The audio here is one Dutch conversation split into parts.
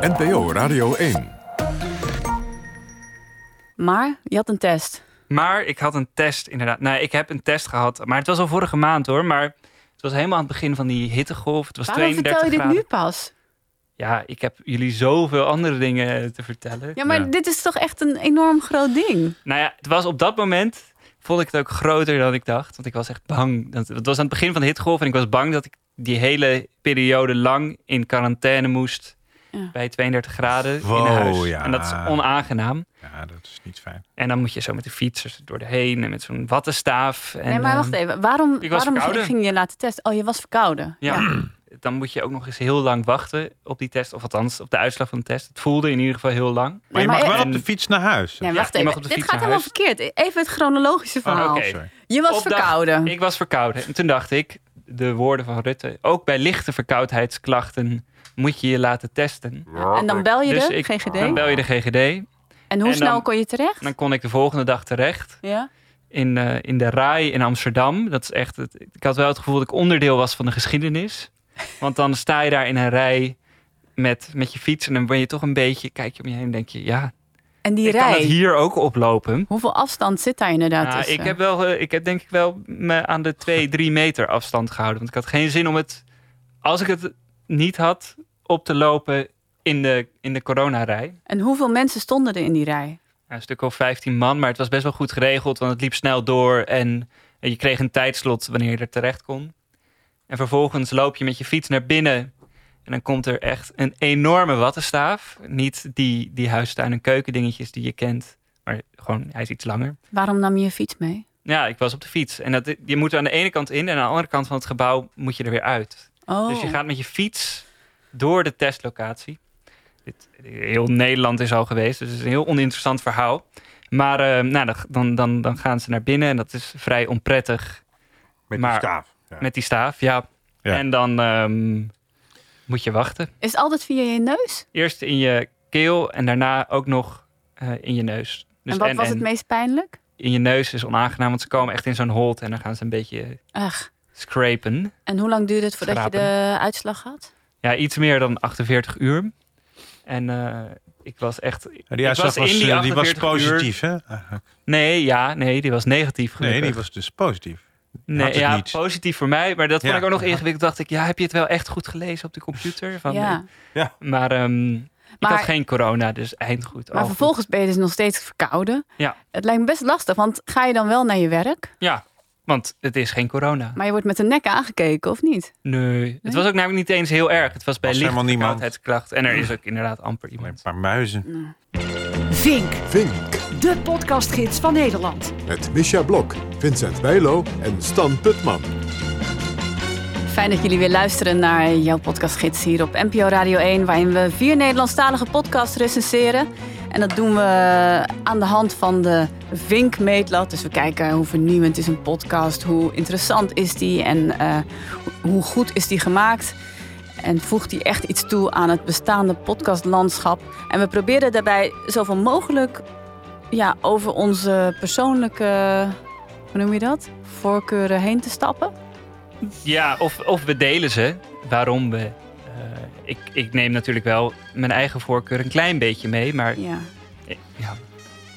NPO Radio 1. Maar je had een test. Maar ik had een test, inderdaad. Nee, ik heb een test gehad. Maar het was al vorige maand hoor. Maar het was helemaal aan het begin van die hittegolf. Het was Waarom 32 vertel je dit nu pas? Ja, ik heb jullie zoveel andere dingen te vertellen. Ja, maar Ja. dit is toch echt een enorm groot ding. Nou ja, het was op dat moment vond ik het ook groter dan ik dacht. Want ik was echt bang. Dat- Het was aan het begin van de hittegolf en ik was bang dat ik die hele periode lang in quarantaine moest. Ja. Bij 32 graden in huis. ja. En dat is onaangenaam. Ja, dat is niet fijn. En dan moet je zo met de fietsers door de heen en met zo'n wattenstaaf. En, nee, maar wacht ehm, even. Waarom, waarom verkouden. ging je laten testen? Oh, je was verkouden. Ja, dan moet je ook nog eens heel lang wachten op die test. Of althans, op de uitslag van de test. Het voelde in ieder geval heel lang. Maar je mag wel en- op de fiets naar huis. Nee, wacht even. Dit fiets gaat helemaal verkeerd. Even het chronologische verhaal. oké. Sorry. Je was Op dag- verkouden. Ik was verkouden. En toen dacht ik, de woorden van Rutte. Ook bij lichte verkoudheidsklachten moet je je laten testen. En dan bel je Dus de ik- GGD. Dan bel je de GGD. en hoe en snel dan- kon je terecht? Dan kon ik de volgende dag terecht. ja? In, eh, in de RAI in Amsterdam. Dat is echt het, ik had wel het gevoel dat ik onderdeel was van de geschiedenis. Want dan sta je daar in een rij met, met je fiets. En dan ben je toch een beetje, kijk je om je heen en denk je... Ja, En die ik kan het rij. hier ook oplopen. Hoeveel afstand zit daar inderdaad Nou, ik heb wel, eh, ik heb denk ik wel me aan de 2, 3 meter afstand gehouden. Want ik had geen zin om het, als ik het niet had, op te lopen in de, in de coronarij. En hoeveel mensen stonden er in die rij? Ja, een stuk of 15 man, maar het was best wel goed geregeld, want het liep snel door en je kreeg een tijdslot wanneer je er terecht kon. En vervolgens loop je met je fiets naar binnen en dan komt er echt een enorme wattenstaaf. Niet die, die huistuin- en keukendingetjes die je kent, maar gewoon, hij is iets langer. Waarom nam je je fiets mee? Ja, ik was op de fiets. En dat, je moet er aan de ene kant in en aan de andere kant van het gebouw moet je er weer uit. Oh. Dus je gaat met je fiets door de testlocatie. Dit, heel Nederland is al geweest, dus het is een heel oninteressant verhaal. Maar eh, nou, dan- dan, dan, gaan ze naar binnen en dat is vrij onprettig Met Maar- die staaf. Ja. met die staaf. Ja. Ja. En dan ehm, moet je wachten. Is het altijd via je neus? Eerst in je keel en daarna ook nog eh, in je neus. Dus en wat was het meest pijnlijk? in je neus is onaangenaam, want ze komen echt in zo'n holte en dan gaan ze een beetje Ach. scrapen. En hoe lang duurde het voordat Schrapen. je de uitslag had? Ja, iets meer dan 48 uur. En eh, ik was echt. Ja, die uitslag was, in die eh, die was 48 uur- positief, hè? Eigenlijk. Nee, ja, nee, die was negatief. Nee, Gelukkig. die was dus positief. nee, ja, niet. positief voor mij. Maar dat vond Ja. ik ook nog ingewikkeld. Dacht ik, ja, heb je het wel echt goed gelezen op de computer? Van, ja. Maar ehm, ik Maar- had geen corona, dus eindgoed. Maar goed. vervolgens ben je dus nog steeds verkouden. Ja. Het lijkt me best lastig, want ga je dan wel naar je werk? Ja, want het is geen corona. Maar je wordt met de nek aangekeken, of niet? Nee, het was ook namelijk niet eens heel erg. Het was bij Was lichte helemaal niemand. verkoudheidskracht. En er is ook inderdaad amper iemand. een paar muizen. Vink, Vink. de podcastgids van Nederland. Met Misha Blok, Vincent Bijlo en Stan Putman. Fijn dat jullie weer luisteren naar jouw podcastgids hier op NPO Radio 1... waarin we vier Nederlandstalige podcasts recenseren. En dat doen we aan de hand van de Vink-meetlat. Dus we kijken hoe vernieuwend is een podcast, hoe interessant is die... en eh, hoe goed is die gemaakt... En voegt die echt iets toe aan het bestaande podcastlandschap. En we proberen daarbij zoveel mogelijk ja, over onze persoonlijke, hoe noem je dat? Voorkeuren heen te stappen. Ja, of, of we delen ze. Waarom we. Ik, ik neem natuurlijk wel mijn eigen voorkeur een klein beetje mee, maar Ja. ja,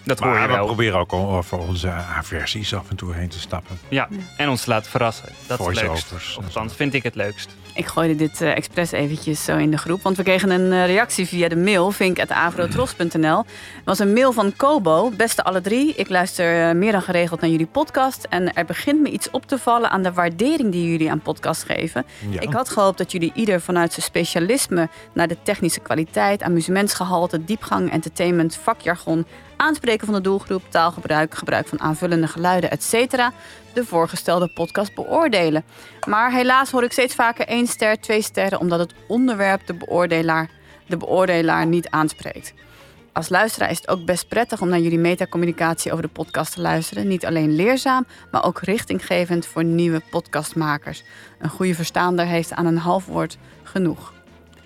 dat hoor je Maar we wel. proberen ook al over onze aversies af en toe heen te stappen. Ja, en ons te laten verrassen. Dat is het leukst. Voice-overs. Of althans, vind ik het leukst. Ik gooide dit eh, expres eventjes zo in de groep. Want we kregen een eh, reactie via de mail, vink.avrotros.nl. Het was een mail van Kobo. Beste alle drie, ik luister eh, meer dan geregeld naar jullie podcast. En er begint me iets op te vallen aan de waardering die jullie aan podcast geven. Ja. Ik had gehoopt dat jullie ieder vanuit zijn specialisme naar de technische kwaliteit, amusementsgehalte, diepgang, entertainment, vakjargon, aanspreken van de doelgroep, taalgebruik, gebruik van aanvullende geluiden, etc. de voorgestelde podcast beoordelen. Maar helaas hoor ik steeds vaker één ster, twee sterren, omdat het onderwerp de beoordelaar, de beoordelaar niet aanspreekt. Als luisteraar is het ook best prettig om naar jullie metacommunicatie over de podcast te luisteren. Niet alleen leerzaam, maar ook richtinggevend voor nieuwe podcastmakers. Een goede verstaander heeft aan een half woord genoeg.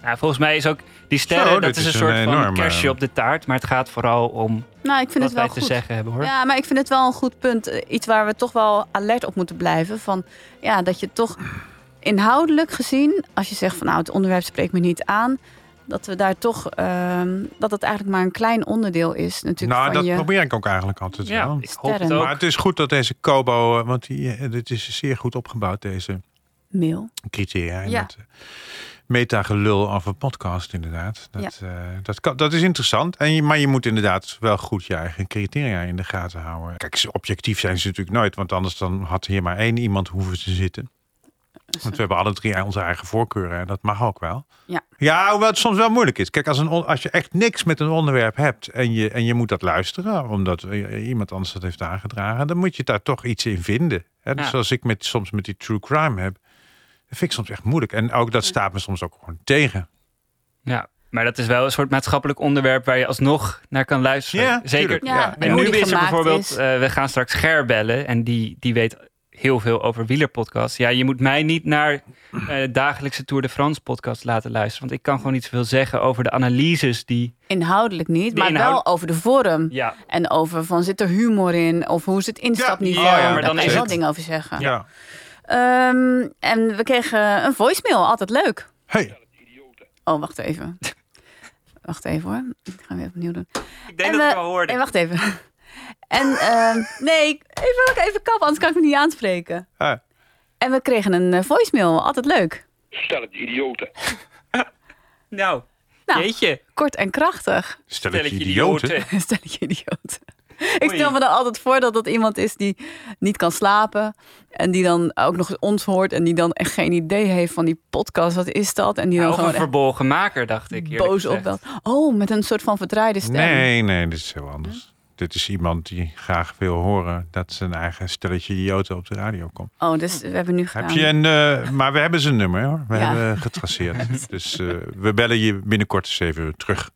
Volgens mij is ook die sterren, Zo, dat is een soort een van kerstje op de taart. Maar het gaat vooral om Nou, ik vind wat het wel wij te goed. zeggen hebben hoor. Ja, maar ik vind het wel een goed punt. Eh, Iets waar we toch wel alert op moeten blijven. Van, ja, dat je toch inhoudelijk gezien, als je zegt van nou het onderwerp spreekt me niet aan, dat we daar toch, ehm, dat het eigenlijk maar een klein onderdeel is natuurlijk Nou, van dat je probeer ik ook eigenlijk altijd Ja, wel. ik hoop het ook. Maar het is goed dat deze Kobo, eh, want die, eh, dit is zeer goed opgebouwd, deze mail. criteria. Ja. Metagelul over podcast, inderdaad. Dat, eh, dat, kan, dat is interessant. En je, maar je moet inderdaad wel goed je eigen criteria in de gaten houden. Kijk, objectief zijn ze natuurlijk nooit, want anders dan had hier maar één iemand hoeven te zitten. Want we hebben alle drie onze eigen voorkeuren en dat mag ook wel. Ja. Ja, hoewel het soms wel moeilijk is. Kijk, als, een, als je echt niks met een onderwerp hebt en je, en je moet dat luisteren, omdat eh, iemand anders dat heeft aangedragen, dan moet je daar toch iets in vinden. Hè? Dus Ja. zoals ik met, soms met die true crime heb. Dat vind ik soms echt moeilijk. En ook dat staat me soms ook gewoon tegen. Ja, maar dat is wel een soort maatschappelijk onderwerp waar je alsnog naar kan luisteren. Ja, Zeker. Ja, Ja, en nu is er bijvoorbeeld, is. eh, we gaan straks Ger bellen en die, die weet heel veel over wielerpodcast. Ja, je moet mij niet naar eh dagelijkse Tour de France podcast laten luisteren. Want ik kan gewoon niet zoveel zeggen over de analyses die... Inhoudelijk niet, maar inhoud- wel over de vorm. Ja, En over van zit er humor in, of hoe is het instapniveau. Ja, oh ja, Daar maar dan kan is je wel het- dingen over zeggen. Ja. Ehm, en we kregen een voicemail, altijd leuk. Hey. Oh, wacht even. wacht even hoor. Dat gaan we even opnieuw doen. ik denk En dat we- ik al hoorde. En wacht even. En ehm, nee, even, even kappen, anders kan ik me niet aanspreken. Ah. En we kregen een eh, voicemail, altijd leuk. Stel het idioten. Nou, Nou. jeetje. Kort en krachtig. Stelletje Stelletje idioten. Ik stel me dan altijd voor dat dat iemand is die niet kan slapen. En die dan ook nog eens ons hoort. En die dan echt geen idee heeft van die podcast. Wat is dat? En die dan een gewoon echt verbolgen maker, dacht ik. boos gezegd. opbelt. Oh, met een soort van verdraaide stem. Nee, nee, dit is heel anders. Dit is iemand die graag wil horen dat zijn eigen stelletje idioten op de radio komt. Oh, dus we hebben nu gedaan. Heb je een, eh, maar we hebben zijn nummer hoor. We Ja. hebben getraceerd. dus eh, we bellen je binnenkort eens even terug.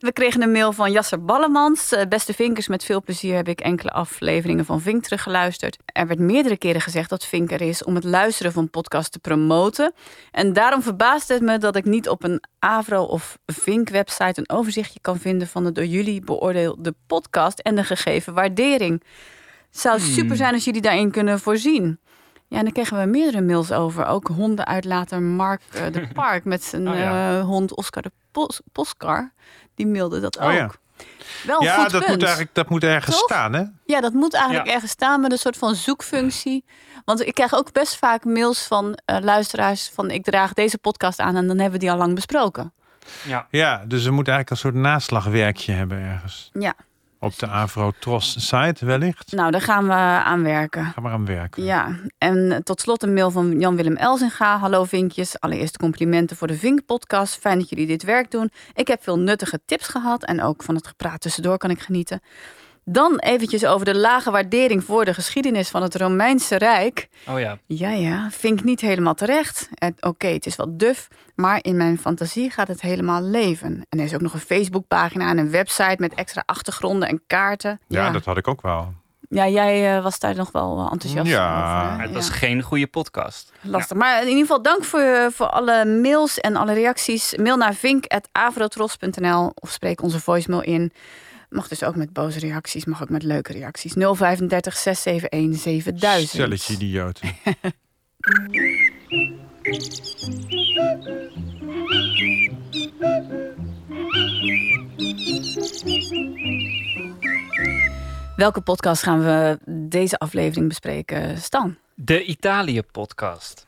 We kregen een mail van Jasser Ballemans. Eh, beste Vinkers, met veel plezier heb ik enkele afleveringen van Vink teruggeluisterd. Er werd meerdere keren gezegd dat Vink er is om het luisteren van podcasts te promoten. En daarom verbaast het me dat ik niet op een Avro of Vink website een overzichtje kan vinden van de door jullie beoordeelde podcast en de gegeven waardering. Het zou Hmm. super zijn als jullie daarin kunnen voorzien. Ja, en daar kregen we meerdere mails over. Ook hondenuitlater Mark eh, de Park met zijn Oh ja. eh, hond Oscar de Pos Poscar. Die mailde dat ook. Oh ja. Wel een ja, goed dat punt. moet, eigenlijk, dat moet ergens Toch? staan hè? Ja, dat moet eigenlijk Ja. ergens staan met een soort van zoekfunctie. Want ik krijg ook best vaak mails van eh, luisteraars van ik draag deze podcast aan en dan hebben we die al lang besproken. Ja. Ja, dus er moet eigenlijk een soort naslagwerkje hebben ergens. Ja, Op de Avro Tros site wellicht. nou daar gaan we aan werken. Ga maar aan werken. Ja, en tot slot een mail van Jan-Willem Elzinga. Hallo Vinkjes, allereerst complimenten voor de Vink-podcast. Fijn dat jullie dit werk doen. Ik heb veel nuttige tips gehad en ook van het gepraat tussendoor kan ik genieten. Dan eventjes over de lage waardering voor de geschiedenis van het Romeinse Rijk. Oh ja. Ja, ja, vind ik niet helemaal terecht. Oké, het is wat duf, maar in mijn fantasie gaat het helemaal leven. En er is ook nog een Facebookpagina en een website met extra achtergronden en kaarten. Ja, dat had ik ook wel. ja jij eh, was daar nog wel eh, enthousiast Ja. over. hè? Het was Ja. geen goede podcast. Lastig. Maar in ieder geval dank voor, voor alle mails en alle reacties. Mail naar vink.avrotros.nl of spreek onze voicemail in. Mag dus ook met boze reacties, mag ook met leuke reacties. 035 671 7000. Stelletje idioten. Welke podcast gaan we deze aflevering bespreken, Stan? De Italië-podcast.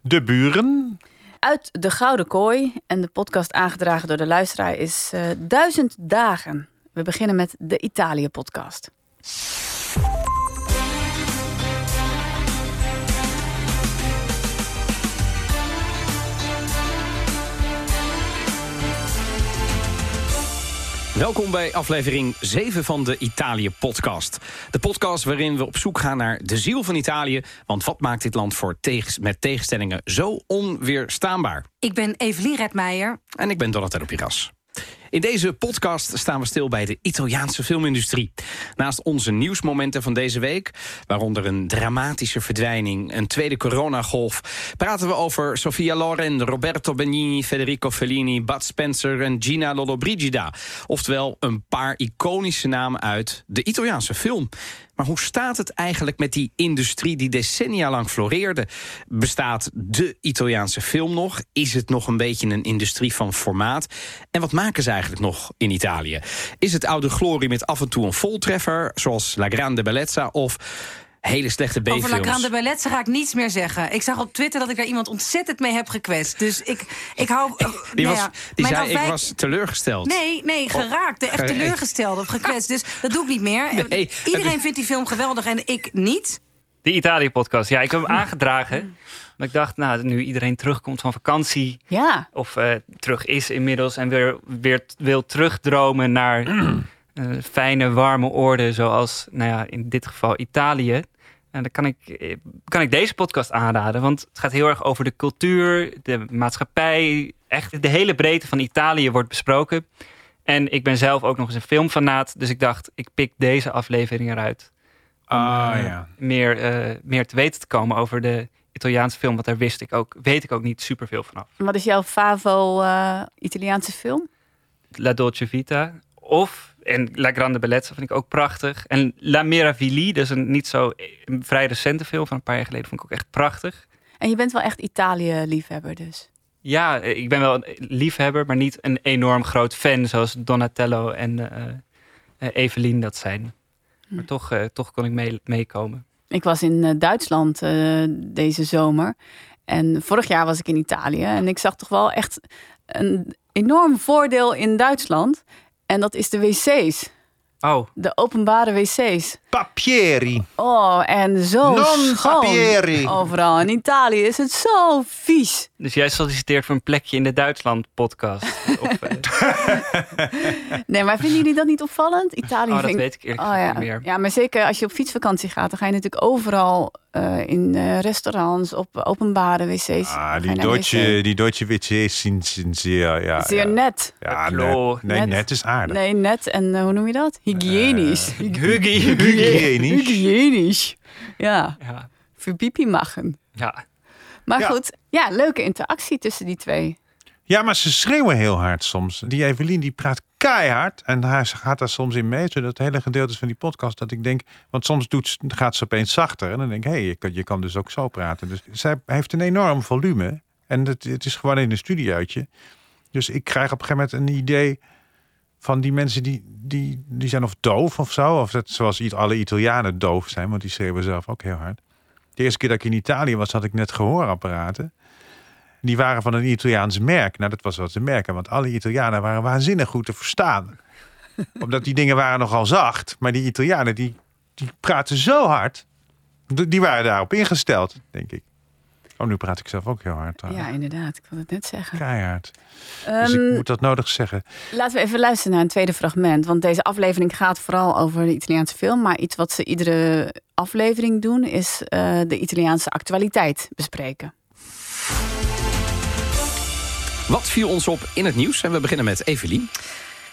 De buren. Uit de Gouden Kooi. En de podcast aangedragen door de luisteraar is eh, Duizend Dagen. We beginnen met de Italië-podcast. Welkom bij aflevering 7 van de Italië-podcast. De podcast waarin we op zoek gaan naar de ziel van Italië. Want wat maakt dit land voor tegens, met tegenstellingen zo onweerstaanbaar? Ik ben Evelien Redmeijer. En ik ben Donatello Piras. In deze podcast staan we stil bij de Italiaanse filmindustrie. Naast onze nieuwsmomenten van deze week, waaronder een dramatische verdwijning, een tweede coronagolf, praten we over Sofia Loren, Roberto Benigni, Federico Fellini, Bud Spencer en Gina Lollobrigida. Oftewel een paar iconische namen uit de Italiaanse film. Maar hoe staat het eigenlijk met die industrie die decennia lang floreerde? Bestaat de Italiaanse film nog? Is het nog een beetje een industrie van formaat? En wat maken ze eigenlijk nog in Italië? Is het oude glorie met af en toe een voltreffer, zoals La Grande Bellezza, of hele slechte B-films? Over La Grande ga ik niets meer zeggen. Ik zag op Twitter dat ik daar iemand ontzettend mee heb gekwetst. Dus ik, ik hou... uh, Die, nou was, ja, die zei, ik was teleurgesteld. Nee, nee, geraakt. Echt teleurgesteld of gekwetst. Dus dat doe ik niet meer. Nee, Iedereen vindt die film geweldig en ik niet. De Italië-podcast. Ja, ik heb hem aangedragen. Maar ik dacht, nou, nu iedereen terugkomt van vakantie... Ja, of eh, terug is inmiddels en weer, weer wil terugdromen naar eh, fijne, warme oorden, zoals nou ja, in dit geval Italië. En dan kan ik, eh, kan ik deze podcast aanraden, want het gaat heel erg over de cultuur, de maatschappij. Echt de hele breedte van Italië wordt besproken. En ik ben zelf ook nog eens een filmfanaat, dus ik dacht, ik pik deze aflevering eruit. Om Ah, eh, ja. meer, eh, meer te weten te komen over de Italiaanse film, want daar wist ik ook, weet ik ook niet superveel vanaf. wat is jouw favo eh, Italiaanse film? La Dolce Vita. Of, en La Grande Bellezza vind ik ook prachtig. En La Meraviglie, dat is een niet zo een vrij recente film van een paar jaar geleden, vond ik ook echt prachtig. En je bent wel echt Italië-liefhebber dus. Ja, ik ben wel een liefhebber, maar niet een enorm groot fan zoals Donatello en eh, Evelien dat zijn. Maar toch, eh, toch kon ik mee- meekomen. Ik was in Duitsland deze zomer. En vorig jaar was ik in Italië. En ik zag toch wel echt een enorm voordeel in Duitsland. En dat is de wc's. Oh, De openbare wc's. Papieri. Oh, en zo Non schoon. papieri. Overal. In Italië is het zo vies. dus jij solliciteert voor een plekje in de Duitsland-podcast. Eh, Nee, maar vinden jullie dat niet opvallend? Italië oh, dat vind weet ik eerlijk Oh, gezegd ja. niet meer. ja, maar zeker als je op fietsvakantie gaat, dan ga je natuurlijk overal eh, in eh, restaurants, op openbare wc's. Ah, die Deutsche, wc. die Deutsche WC's zien, zien zeer... Ja, Zeer ja. net. Ja, Klo. net, nee, Net. net is aardig. Nee, net en hoe noem je dat? Hygiënisch. Huggy. Hygiënisch. Hygiënisch. Ja, Ja, voor pipi machen. ja. Maar Ja. goed, ja, leuke interactie tussen die twee. Ja, maar ze schreeuwen heel hard soms. Die Evelien die praat keihard. En hij gaat daar soms in mee. Zodat hele gedeeltes van die podcast dat ik denk... Want soms doet, gaat ze opeens zachter. En dan denk ik, hé, hey, je, kan, je kan dus ook zo praten. Dus zij heeft een enorm volume. En het, het is gewoon in een studiootje. Dus ik krijg op een gegeven moment een idee... van die mensen die, die, die zijn of doof of zo. Of dat, zoals alle Italianen doof zijn. Want die schreeuwen zelf ook heel hard. De eerste keer dat ik in Italië was, had ik net gehoorapparaten. Die waren van een Italiaans merk. Nou, dat was wat te merken, want alle Italianen waren waanzinnig goed te verstaan. Omdat die dingen waren nogal zacht. Maar die Italianen, die, die praten zo hard. Die waren daarop ingesteld, denk ik. Oh, nu praat ik zelf ook heel hard. trouwens. Ja, inderdaad. Ik wilde het net zeggen. Keihard. Dus Ehm, ik moet dat nodig zeggen. Laten we even luisteren naar een tweede fragment. Want deze aflevering gaat vooral over de Italiaanse film. Maar iets wat ze iedere aflevering doen, is eh, de Italiaanse actualiteit bespreken. Wat viel ons op in het nieuws? En we beginnen met Evelien.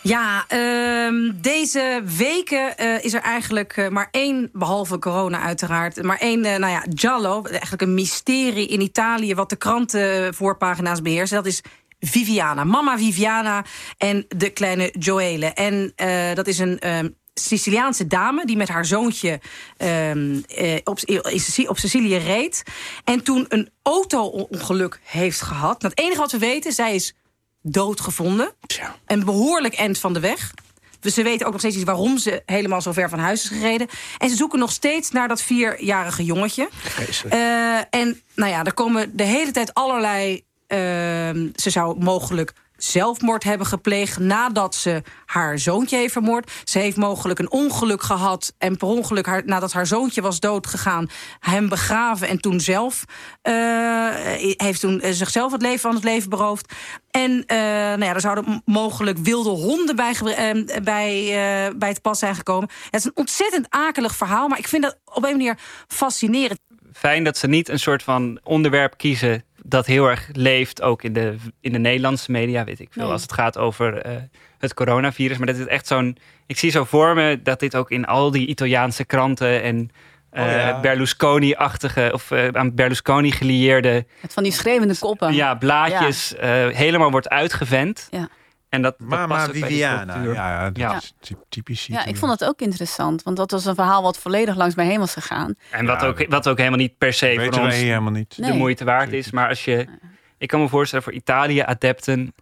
Ja, ehm, deze weken eh, is er eigenlijk eh, maar één, behalve corona uiteraard, maar één, eh, nou ja, Giallo, eigenlijk een mysterie in Italië wat de krantenvoorpagina's beheerst. Dat is Viviana, mama Viviana en de kleine Joele. En dat is een ehm, Siciliaanse dame die met haar zoontje ehm, eh, op, op Sicilië reed. En toen een auto-ongeluk heeft gehad. Nou, het enige wat we weten, zij is doodgevonden. Tja. Een behoorlijk eind van de weg. Dus ze weten ook nog steeds niet waarom ze helemaal zo ver van huis is gereden. En ze zoeken nog steeds naar dat vierjarige jongetje. Eh, en nou ja, er komen de hele tijd allerlei. ehm, ze zou mogelijk zelfmoord hebben gepleegd nadat ze haar zoontje heeft vermoord. Ze heeft mogelijk een ongeluk gehad en per ongeluk nadat haar zoontje was doodgegaan, hem begraven en toen zelf eh, heeft toen eh, zichzelf het leven van het leven beroofd. En eh, nou ja, er zouden mogelijk wilde honden bij, eh, bij, bij het pas zijn gekomen. Het is een ontzettend akelig verhaal, maar ik vind dat op een manier fascinerend. fijn dat ze niet een soort van onderwerp kiezen dat heel erg leeft, ook in de, in de Nederlandse media, weet ik veel, Nee. als het gaat over eh, het coronavirus. Maar dat is echt zo'n, ik zie zo voor me dat dit ook in al die Italiaanse kranten en eh, Oh ja. Berlusconi-achtige of eh, aan Berlusconi gelieerde Het van die schreeuwende koppen. ja, blaadjes eh, helemaal wordt uitgevent. Ja. En dat, dat Mama Viviana. Ja, dat Ja. is ty- typisch. Ja, ik vond het ook interessant. Want dat was een verhaal wat volledig langs mij heen was gegaan. En wat, Ja, ook, dat- wat ook helemaal niet per se voor ons helemaal niet. Nee. de moeite waard is. Maar als je, ik kan me voorstellen voor Italië-adepten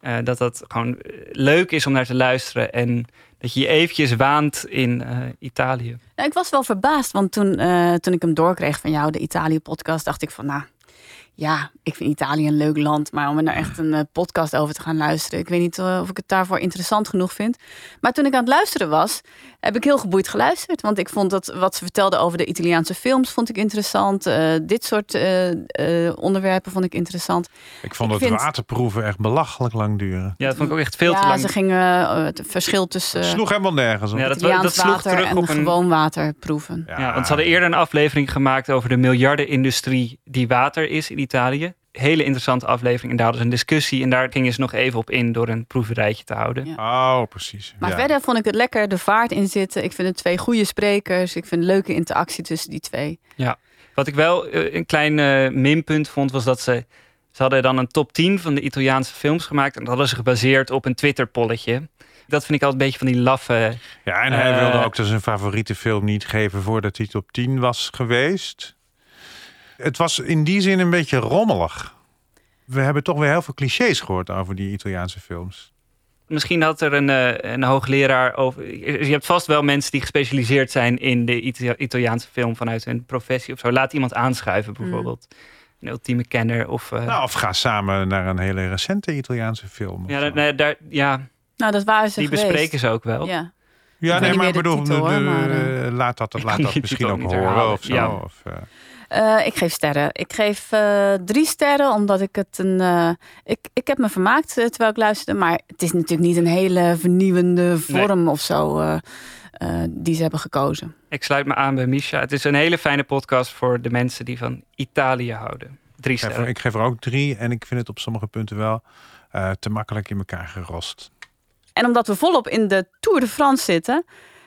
eh, dat dat gewoon eh, leuk is om naar te luisteren. En dat je je eventjes waant in eh, Italië. Nou, ik was wel verbaasd, want toen, eh, toen ik hem doorkreeg van jou, de Italië-podcast, dacht ik van, nou, ja, ik vind Italië een leuk land, maar om er nou echt een eh, podcast over te gaan luisteren, ik weet niet eh, of ik het daarvoor interessant genoeg vind. Maar toen ik aan het luisteren was, heb ik heel geboeid geluisterd, want ik vond dat wat ze vertelde over de Italiaanse films vond ik interessant. Eh, dit soort eh, eh, onderwerpen vond ik interessant. Ik vond Ik het vind- waterproeven echt belachelijk lang duren. Ja, dat vond ik ook echt veel te ja, lang. ze gingen het verschil tussen Het sloeg helemaal nergens op. Ja, dat, Italiaans dat sloeg water terug en op een gewoon water proeven. Ja, want ze hadden eerder een aflevering gemaakt over de miljardenindustrie die water is in Italië. Hele interessante aflevering. En daar hadden ze een discussie. En daar gingen ze nog even op in door een proeverijtje te houden. Ja. Oh, precies. Maar ja. verder vond ik het lekker de vaart in zitten. Ik vind het twee goede sprekers. Ik vind een leuke interactie tussen die twee. Wat ik wel eh, een klein eh, minpunt vond, was dat ze... Ze hadden dan een top 10 van de Italiaanse films gemaakt. En dat hadden ze gebaseerd op een Twitter-polletje. Dat vind ik altijd een beetje van die laffe... Ja, en hij Eh, wilde ook zijn favoriete film niet geven voordat hij top 10 was geweest. Het was in die zin een beetje rommelig. We hebben toch weer heel veel clichés gehoord over die Italiaanse films. Misschien had er een, eh, een hoogleraar over... Je hebt vast wel mensen die gespecialiseerd zijn in de Ita- Italiaanse film vanuit hun professie of zo. Laat iemand aanschuiven bijvoorbeeld. Een ultieme kenner of... eh, Nou, of ga samen naar een hele recente Italiaanse film. ja, daar, ja, Nou, dat waren ze die geweest. bespreken ze ook wel. Ja. Ja, nee, maar ik bedoel, titel, de- maar, eh, laat dat, laat dat misschien ook horen herhalen. of zo. Ja. Of, eh, Eh, ik geef sterren. Ik geef eh, drie sterren, omdat ik het een. eh, ik, ik heb me vermaakt terwijl ik luisterde. Maar het is natuurlijk niet een hele vernieuwende vorm of zo eh, eh, die ze hebben gekozen. Ik sluit me aan bij Misha. Het is een hele fijne podcast voor de mensen die van Italië houden. Drie ik, geef er, sterren. ik geef er ook drie en ik vind het op sommige punten wel eh, te makkelijk in elkaar gerost. En omdat we volop in de Tour de France zitten,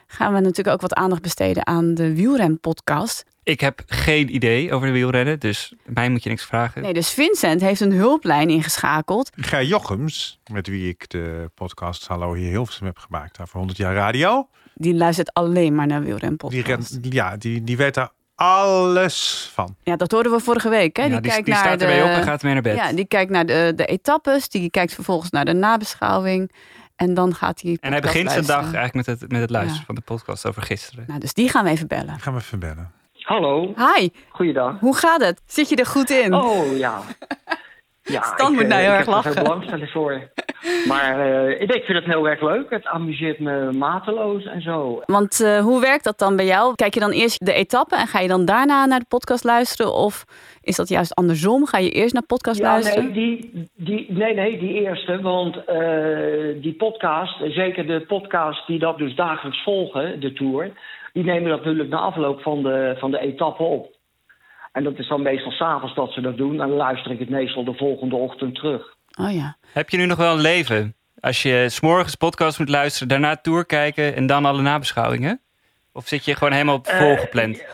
gaan we natuurlijk ook wat aandacht besteden aan de wielren-podcast. Ik heb geen idee over de wielrennen, dus mij moet je niks vragen. Nee, dus Vincent heeft een hulplijn ingeschakeld. Gij Jochems, met wie ik de podcast Hallo hier Hilversum heb gemaakt daar voor 100 jaar radio. Die luistert alleen maar naar Die, wielren-podcast. rent, ja, die, die weet daar alles van. Ja, dat hoorden we vorige week. Hè? Ja, die, die, kijkt die naar staat de... erbij op en gaat mee naar bed. Ja, die kijkt naar de, de etappes. Die kijkt vervolgens naar de nabeschouwing. En dan gaat hij. en hij begint zijn dag eigenlijk met het, met het luisteren Ja. van de podcast over gisteren. Nou, dus die gaan we even bellen. Ik ga hem even bellen. Hallo, Hi, goeiedag. hoe gaat het? Zit je er goed in? Oh ja. ja Stan ik, moet eh, nou heel ik erg heb er lachen. veel belangstelling voor. Maar eh, ik, ik vind het heel erg leuk. Het amuseert me mateloos en zo. Want eh, hoe werkt dat dan bij jou? Kijk je dan eerst de etappe en ga je dan daarna naar de podcast luisteren? Of is dat juist andersom? Ga je eerst naar podcast Ja, luisteren? nee, die, die, nee, nee, die eerste. Want eh, die podcast, zeker de podcast die dat dus dagelijks volgen, de tour, die nemen dat natuurlijk na afloop van de, van de etappe op. En dat is dan meestal s'avonds dat ze dat doen. En dan luister ik het meestal de volgende ochtend terug. Oh ja. Heb je nu nog wel een leven? Als je s'morgens podcast moet luisteren, daarna tour kijken en dan alle nabeschouwingen? Of zit je gewoon helemaal Eh, volgepland?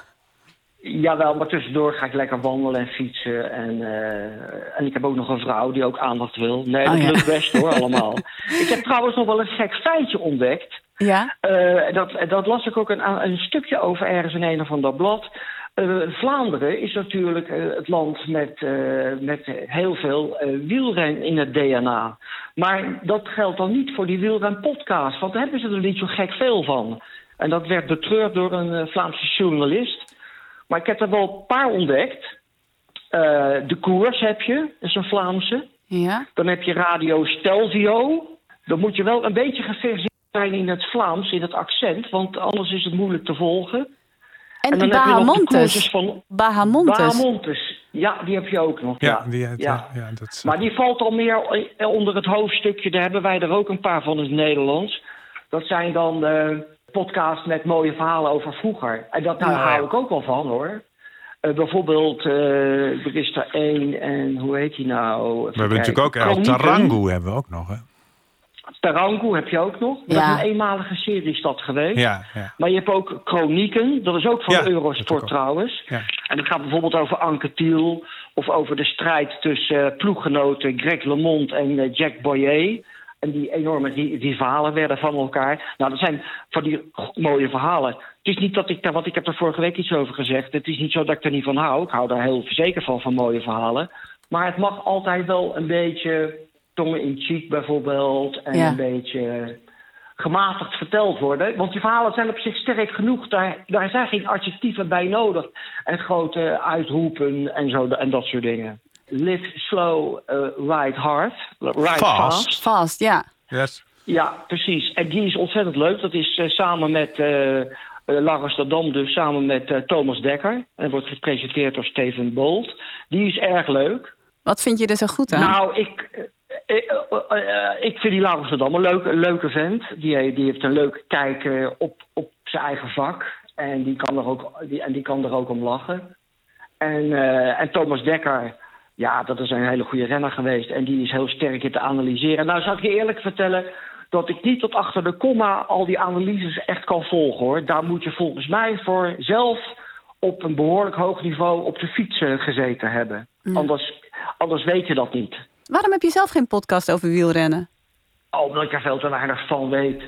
Jawel, maar tussendoor ga ik lekker wandelen en fietsen. En, eh, en ik heb ook nog een vrouw die ook aandacht wil. Nee, dat Oh, ja. lukt best hoor, allemaal. Ik heb trouwens nog wel een gek feitje ontdekt. Ja? Eh, dat, dat las ik ook een, een stukje over ergens in een of ander blad. Eh, Vlaanderen is natuurlijk eh, het land met, eh, met heel veel wielren in het DNA. Maar dat geldt dan niet voor die wielren-podcast, want daar hebben ze er niet zo gek veel van. En dat werd betreurd door een Vlaamse journalist. Maar ik heb er wel een paar ontdekt. De Koers heb je, dat is een Vlaamse. Ja? Dan heb je Radio Stelvio. Dan moet je wel een beetje geverseerd zijn in het Vlaams, in het accent, want anders is het moeilijk te volgen. En, de Bahamontes. van Bahamontes. Bahamontes. Ja, die heb je ook nog. Ja, Ja, die, ja. ja. ja, dat Maar die valt al meer onder het hoofdstukje. Daar hebben wij er ook een paar van in het Nederlands. Dat zijn dan eh podcasts met mooie verhalen over vroeger. En dat daar hou ik ook wel van hoor. Eh, bijvoorbeeld, eh, er is er één en hoe heet die nou? we hebben natuurlijk ook El Tarangu hebben we ook nog. Hè? Tarangu heb je ook nog. Dat Ja. is een eenmalige serie is dat geweest. Ja, ja. Maar je hebt ook Chronieken, dat is ook van Eurosport ook. trouwens. Ja. En dat gaat bijvoorbeeld over Anke Thiel... of over de strijd tussen eh, ploeggenoten Greg LeMond en eh, Jack Boyer. En die enorme rivalen werden van elkaar. Nou, dat zijn van die mooie verhalen. Het is niet dat ik daar, want ik heb er vorige week iets over gezegd. Het is niet zo dat ik er niet van hou. Ik hou daar heel zeker van, van mooie verhalen. Maar het mag altijd wel een beetje tongen in cheek bijvoorbeeld. En Ja. een beetje gematigd verteld worden. Want die verhalen zijn op zich sterk genoeg. Daar, daar zijn geen adjectieven bij nodig. En grote uitroepen en, zo, en dat soort dingen. Live slow, eh, ride hard. Ride Fast. fast. Vast, ja. Yes. Ja, precies. En die is ontzettend leuk. Dat is eh, samen met uh, Amsterdam, dus samen met eh, Thomas Dekker. En wordt gepresenteerd door Steven Bolt. Die is erg leuk. Wat vind je er zo goed aan? Nou, ik, eh, eh, eh, ik vind die Laurens Dam een leuke, een leuke vent. Die, die heeft een leuke kijk op, op zijn eigen vak. En die kan er ook, die, en die kan er ook om lachen. En, en Thomas Dekker, ja, dat is een hele goede renner geweest. En die is heel sterk in te analyseren. Nou, zou ik je eerlijk vertellen dat ik niet tot achter de komma al die analyses echt kan volgen, hoor. Daar moet je volgens mij voor zelf op een behoorlijk hoog niveau op de fiets gezeten hebben. Anders, anders weet je dat niet. Waarom heb je zelf geen podcast over wielrennen? Omdat ik er veel te weinig van weet. Maar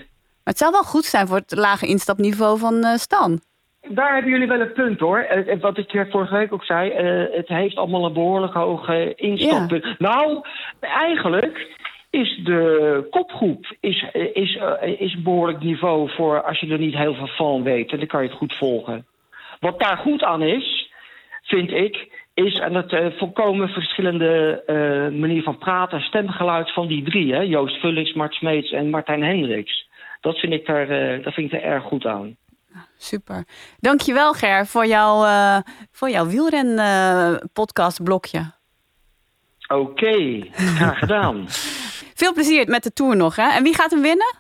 het zou wel goed zijn voor het lage instapniveau van eh, Stan. Daar hebben jullie wel een punt hoor. Eh, Wat ik eh, vorige week ook zei, eh, het heeft allemaal een behoorlijk hoge instappunt. Nou, eigenlijk is de kopgroep is, eh, is, eh, is een behoorlijk niveau voor als je er niet heel veel van weet. En dan kan je het goed volgen. Wat daar goed aan is, vind ik, is aan het eh, volkomen verschillende eh, manier van praten en stemgeluid van die drie. Hè? Joost Vullings, Mart Smeets en Martijn Hendricks. Dat vind ik er, eh, dat vind ik er erg goed aan. Super. Dankjewel Ger voor jouw, voor jouw wielren podcast blokje. Oké, graag gedaan. Veel plezier met de Tour nog. Hè? En wie gaat hem winnen?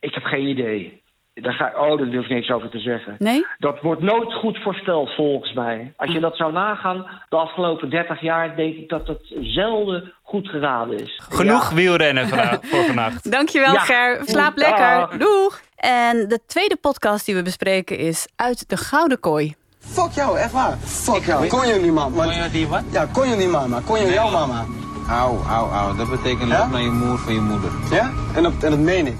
Ik heb geen idee. Daar ga, oh, daar durf ik niks over te zeggen. Nee? Dat wordt nooit goed voorspeld volgens mij. Als je dat zou nagaan, de afgelopen 30 jaar, denk ik dat het zelden goed geraden is. Genoeg Ja. wielrennen voor vannacht. Dankjewel Ja. Ger. Slaap lekker. Doeg. En de tweede podcast die we bespreken is Uit de Gouden Kooi. Fuck jou, echt waar. Fuck jou. Kon je niet, man. Kon je die wat? Ja, kon je niet, mama. Kon je jouw mama. Auw, auw, auw. Dat betekent Ja? loop naar je moer van je moeder. Ja? En dat, en dat meen ik.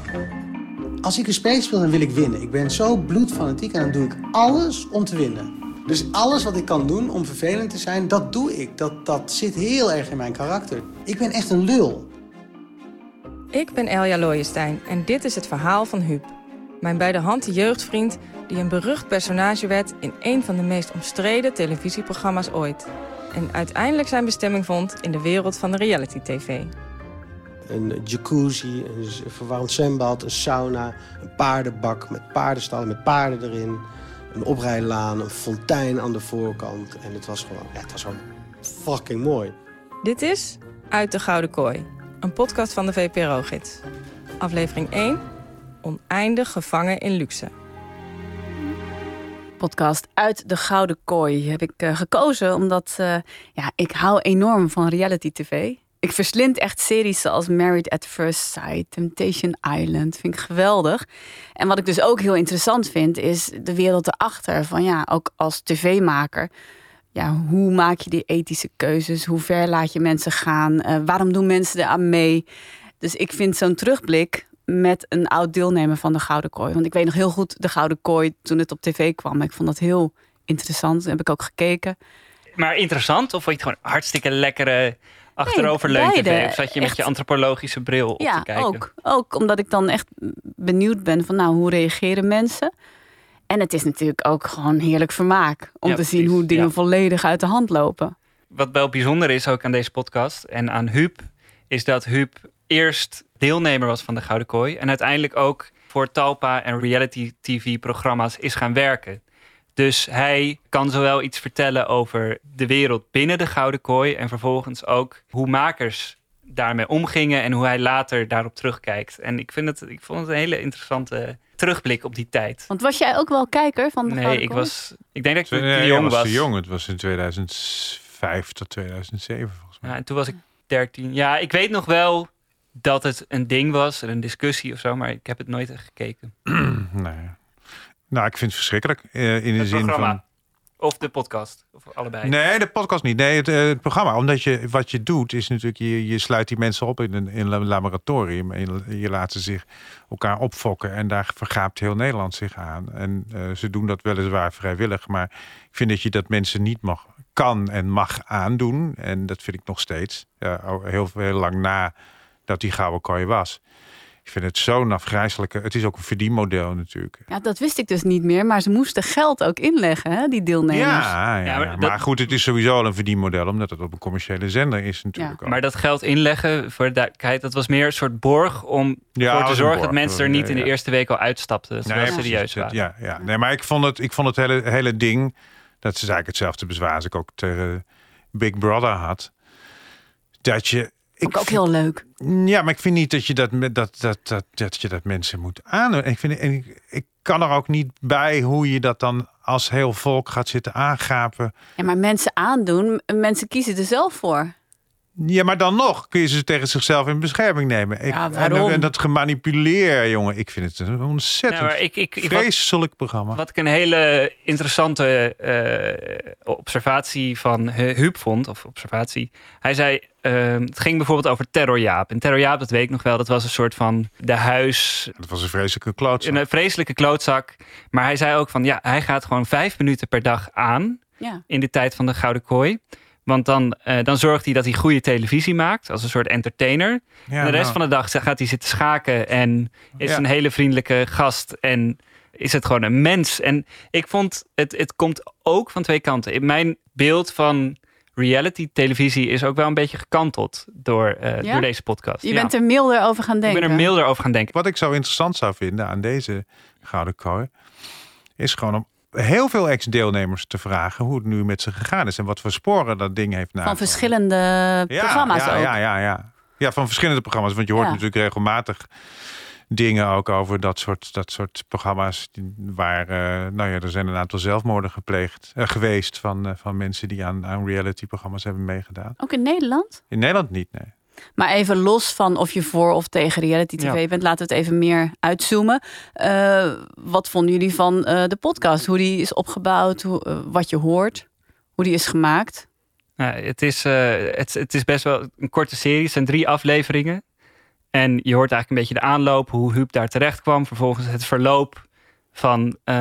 Als ik een spel speel, dan wil ik winnen. Ik ben zo bloedfanatiek en dan doe ik alles om te winnen. Dus alles wat ik kan doen om vervelend te zijn, dat doe ik. Dat, dat zit heel erg in mijn karakter. Ik ben echt een lul. Ik ben Elja Looijenstein en dit is het verhaal van Huub. Mijn bij de hand jeugdvriend die een berucht personage werd in een van de meest omstreden televisieprogramma's ooit. En uiteindelijk zijn bestemming vond in de wereld van de reality-tv. Een jacuzzi, een verwarmd zwembad, een sauna, een paardenbak met paardenstallen met paarden erin. Een oprijlaan, een fontein aan de voorkant. En het was gewoon, ja, het was gewoon fucking mooi. Dit is Uit de Gouden Kooi, een podcast van de VPRO-gids. Aflevering 1, Oneindig gevangen in luxe. podcast uit de Gouden Kooi heb ik eh, gekozen omdat eh, ja, ik hou enorm van reality tv. Ik verslind echt series zoals Married at First Sight, Temptation Island. Vind ik geweldig. En wat ik dus ook heel interessant vind, is de wereld erachter. Van ja, ook als tv-maker. Ja, hoe maak je die ethische keuzes? Hoe ver laat je mensen gaan? Eh, waarom doen mensen er aan mee? Dus ik vind zo'n terugblik met een oud deelnemer van de Gouden Kooi. Want ik weet nog heel goed de Gouden Kooi toen het op tv kwam. Ik vond dat heel interessant. Toen heb ik ook gekeken. Maar interessant? Of vond je het gewoon hartstikke lekkere achteroverleun beide. tv? Of zat je met Echt. je antropologische bril op ja, te kijken? ook. Ook omdat ik dan echt benieuwd ben van nou, hoe reageren mensen? En het is natuurlijk ook gewoon heerlijk vermaak. Om Ja, te zien precies, hoe dingen ja. volledig uit de hand lopen. Wat wel bijzonder is ook aan deze podcast en aan Huub, is dat Huub eerst deelnemer was van de Gouden Kooi en uiteindelijk ook voor Talpa en reality TV-programma's is gaan werken. Dus hij kan zowel iets vertellen over de wereld binnen de Gouden Kooi en vervolgens ook hoe makers daarmee omgingen en hoe hij later daarop terugkijkt. En ik, vind het, ik vond het een hele interessante terugblik op die tijd. Want was jij ook wel kijker van de Nee, Gouden ik Kooi? was. Ik denk dat ik te Nee, jong jij was. te jong. Het was in 2005 tot 2007 volgens mij. Ja, en toen was ik 13. Ja, ik weet nog wel dat het een ding was, en een discussie of zo, maar ik heb het nooit echt gekeken. nee. Nou, ik vind het verschrikkelijk. eh, in de Het zin programma. van. Of de podcast? Of allebei? Nee, de podcast niet. Nee, het, eh, het programma. Omdat je wat je doet, is natuurlijk, je, je sluit die mensen op in een, in een laboratorium. En je, je laat ze zich elkaar opfokken. En daar vergaapt heel Nederland zich aan. En eh, ze doen dat weliswaar vrijwillig. Maar ik vind dat je dat mensen niet mag, kan en mag aandoen. En dat vind ik nog steeds. Heel, heel lang na dat die gouden kooi was. Ik vind het zo'n afgrijzelijke. Het is ook een verdienmodel natuurlijk. Ja, dat wist ik dus niet meer. Maar ze moesten geld ook inleggen, hè, die deelnemers. Ja, ja, Ja, maar, maar dat- goed, het is sowieso al een verdienmodel, omdat het op een commerciële zender is natuurlijk. ook. Maar dat geld inleggen, voor de duidelijkheid, dat was meer een soort borg om Ja, ervoor als te zorgen borg, dat mensen er niet in de ja. eerste week al uitstapten. Dat ze Nee, serieus waren. Ja, ja. Nee, maar ik vond het, ik vond het hele, hele ding, dat is eigenlijk hetzelfde bezwaar als ik ook tegen Big Brother had. Dat je. Ik ook heel leuk. Ja, maar ik vind niet dat je dat, met- dat, dat, dat, dat, je dat mensen moet aandoen. En ik, vind, en ik, ik kan er ook niet bij hoe je dat dan als heel volk gaat zitten aangapen. Ja, maar mensen aandoen, mensen kiezen er zelf voor. Ja, maar dan nog kun je ze tegen zichzelf in bescherming nemen. Ik, Ja, waarom? En, en dat gemanipuleer, jongen. Ik vind het een ontzettend Nou, maar ik, ik, wat, vreselijk programma. wat ik een hele interessante eh, observatie van Hu- Huub vond, of observatie. Hij zei, eh, het ging bijvoorbeeld over Terrorjaap. En Terrorjaap, dat weet ik nog wel, dat was een soort van de huis, Dat was een vreselijke klootzak. een vreselijke klootzak. Maar hij zei ook van, ja, hij gaat gewoon vijf minuten per dag aan Ja. in de tijd van de Gouden Kooi. Want dan, eh, dan zorgt hij dat hij goede televisie maakt, als een soort entertainer. Ja, en de rest nou. van de dag gaat hij zitten schaken en is Ja. een hele vriendelijke gast. En is het gewoon een mens. En ik vond, het, het komt ook van twee kanten. In mijn beeld van reality televisie is ook wel een beetje gekanteld door, eh, Ja? door deze podcast. Je Ja. bent er milder over gaan ik denken. ben er milder over gaan denken. Wat ik zo interessant zou vinden aan deze Gouden Kooi... is gewoon om heel veel ex-deelnemers te vragen... hoe het nu met ze gegaan is en wat voor sporen dat ding heeft na. Van verschillende programma's ja, ook. Ja, ja, ja. ja, van verschillende programma's. Want je hoort Ja. natuurlijk regelmatig dingen ook over dat soort, dat soort programma's... die- waar, eh, nou ja, er zijn een aantal zelfmoorden gepleegd... eh, geweest van, eh, van mensen die aan, aan reality-programma's hebben meegedaan. Ook in Nederland? In Nederland niet, nee. Maar even los van of je voor of tegen reality tv Ja. bent, laten we het even meer uitzoomen. Eh, wat vonden jullie van eh, de podcast? Hoe die is opgebouwd, hoe, wat je hoort, hoe die is gemaakt? Ja, het, is, eh, het, het is best wel een korte serie. Het zijn drie afleveringen. En je hoort eigenlijk een beetje de aanloop, hoe Huub daar terecht kwam. Vervolgens het verloop van eh,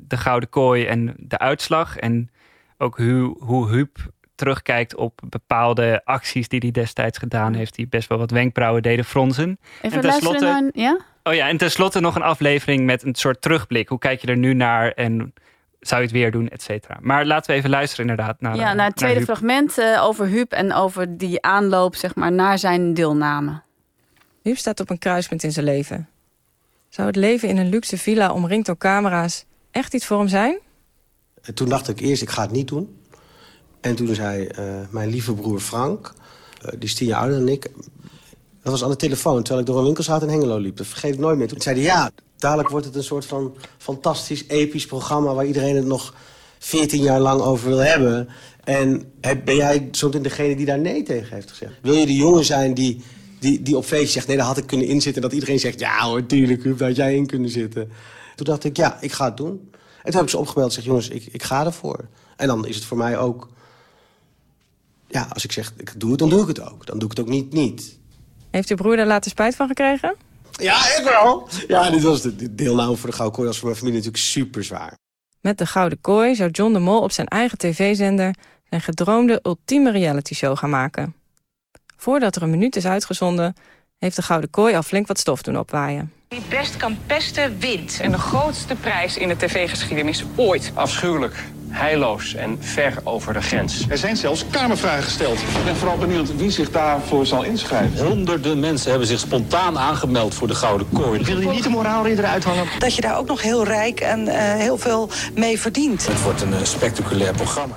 de Gouden Kooi en de uitslag. En ook hoe, hoe Huub terugkijkt op bepaalde acties die hij destijds gedaan heeft. Die best wel wat wenkbrauwen deden fronsen. Even En tenslotte- naar... Ja? Oh ja, en tenslotte nog een aflevering met een soort terugblik. Hoe kijk je er nu naar en zou je het weer doen, et cetera. Maar laten we even luisteren inderdaad naar ja, naar het tweede fragment eh, over Huub en over die aanloop zeg maar, naar zijn deelname. Huub staat op een kruispunt in zijn leven. Zou het leven in een luxe villa omringd door camera's echt iets voor hem zijn? En toen dacht ik eerst, ik ga het niet doen. En toen zei eh, mijn lieve broer Frank, eh, die is tien jaar ouder dan ik... dat was aan de telefoon, terwijl ik door een winkelstraat in Hengelo liep. Dat vergeet ik nooit meer. Toen zei hij, ja, dadelijk wordt het een soort van fantastisch, episch programma... waar iedereen het nog 14 jaar lang over wil hebben. En ben jij zometeen degene die daar nee tegen heeft gezegd? Wil je de jongen zijn die, die, die op feestje zegt... nee, daar had ik kunnen inzitten. Dat iedereen zegt, ja hoor, tuurlijk, Huub, daar had jij in kunnen zitten. Toen dacht ik, ja, ik ga het doen. En toen heb ik ze opgebeld en zeg, jongens, ik, ik ga ervoor. En dan is het voor mij ook... Ja, als ik zeg, ik doe het, dan doe ik het ook. Dan doe ik het ook niet niet. Heeft uw broer daar later spijt van gekregen? Ja, ik wel. Ja, dit was de, de deelname voor de Gouden Kooi. was voor mijn familie natuurlijk super zwaar. Met de Gouden Kooi zou John de Mol op zijn eigen tv-zender... zijn gedroomde ultieme reality-show gaan maken. Voordat er een minuut is uitgezonden... heeft de Gouden Kooi al flink wat stof doen opwaaien. Wie best kan pesten, wint. En de grootste prijs in de tv-geschiedenis ooit. Afschuwelijk, heilloos en ver over de grens. Er zijn zelfs kamervragen gesteld. Ik ben vooral benieuwd wie zich daarvoor zal inschrijven. Honderden mensen hebben zich spontaan aangemeld voor de Gouden Kooi. Wil je niet de moraalridder uithangen? Dat je daar ook nog heel rijk en eh, heel veel mee verdient. Het wordt een eh, spectaculair programma.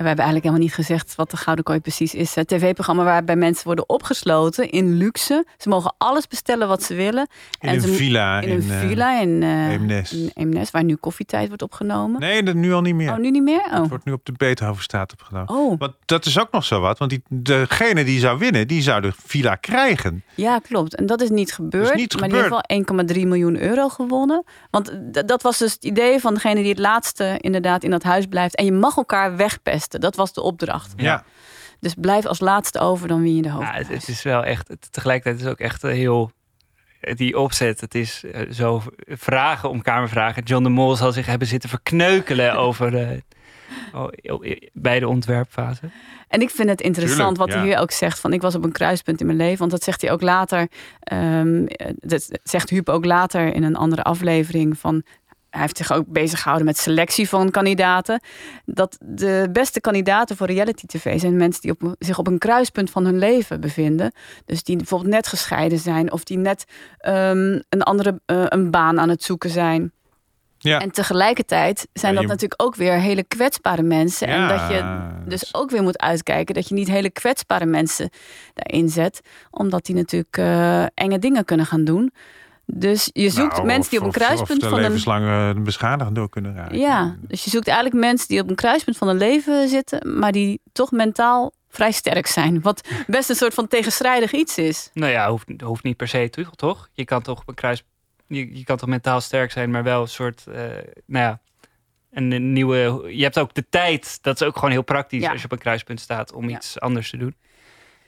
We hebben eigenlijk helemaal niet gezegd wat de Gouden Kooi precies is. Een tv-programma waarbij mensen worden opgesloten in luxe. Ze mogen alles bestellen wat ze willen. In en een ze, villa In een in, eh, villa in, Eemnes. in Eemnes, waar nu koffietijd wordt opgenomen. Nee, dat nu al niet meer. Oh, nu niet meer? Oh. Het wordt nu op de Beethovenstraat opgenomen. Oh. Want dat is ook nog zo wat. Want die, degene die zou winnen, die zou de villa krijgen. Ja, klopt. En dat is niet gebeurd. niet maar die heeft wel 1,3 miljoen euro gewonnen. Want dat was dus het idee van degene die het laatste inderdaad in dat huis blijft. En je mag elkaar wegpesten. Dat was de opdracht. Ja. Dus blijf als laatste over, dan win je de Ja, hoofdprijs. het, het is wel echt, het, tegelijkertijd is het ook echt eh, heel, die opzet, het is eh, zo vragen om kamervragen. John de Mol zal zich hebben zitten verkneukelen over eh, oh, bij de ontwerpfase. En ik vind het interessant Tuurlijk, wat ja. hij hier ook zegt. Van ik was op een kruispunt in mijn leven. Want dat zegt hij ook later. ehm, dat zegt Huub ook later in een andere aflevering. Van hij heeft zich ook bezig gehouden met selectie van kandidaten. Dat de beste kandidaten voor reality tv zijn mensen die op, zich op een kruispunt van hun leven bevinden. Dus die bijvoorbeeld net gescheiden zijn. Of die net ehm, een andere eh, een baan aan het zoeken zijn. Ja. En tegelijkertijd zijn Ja, dat natuurlijk ook weer hele kwetsbare mensen. En dat je dus ook weer moet uitkijken dat je niet hele kwetsbare mensen daarin zet. Omdat die natuurlijk eh, enge dingen kunnen gaan doen. Dus je zoekt Nou, mensen die op een kruispunt of, van een. eh, beschadigd door kunnen raken. Ja, dus je zoekt eigenlijk mensen die op een kruispunt van een leven zitten, maar die toch mentaal vrij sterk zijn. Wat best een soort van tegenstrijdig iets is. Nou ja, hoeft, hoeft niet per se toch, toch? Je kan toch op een kruis, je, je kan toch mentaal sterk zijn, maar wel een soort, eh, nou ja, een, een nieuwe. Je hebt ook de tijd. Dat is ook gewoon heel praktisch Ja. als je op een kruispunt staat om iets anders te doen.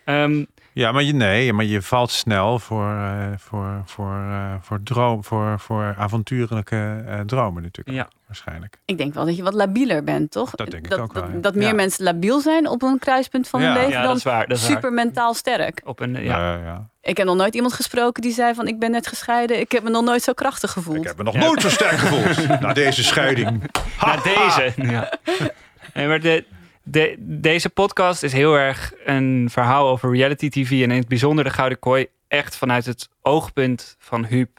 Ehm, Ja, maar je, nee, maar je valt snel voor, eh, voor, voor, eh, voor, droom, voor, voor avontuurlijke eh, dromen natuurlijk. Ja. Waarschijnlijk. Ik denk wel dat je wat labieler bent, toch? Dat denk ik dat, ook wel, dat, ja. dat meer Ja. mensen labiel zijn op een kruispunt van hun leven Ja, dan dat is waar, dat is waar. super mentaal sterk. op een, ja. Ja. Ik heb nog nooit iemand gesproken die zei van ik ben net gescheiden. Ik heb me nog nooit zo krachtig gevoeld. Ik heb me nog nooit zo sterk gevoeld na deze scheiding. Na deze. Ja. Nee, maar de, de, deze podcast is heel erg een verhaal over reality TV. En in het bijzonder de Gouden Kooi. Echt vanuit het oogpunt van Huub.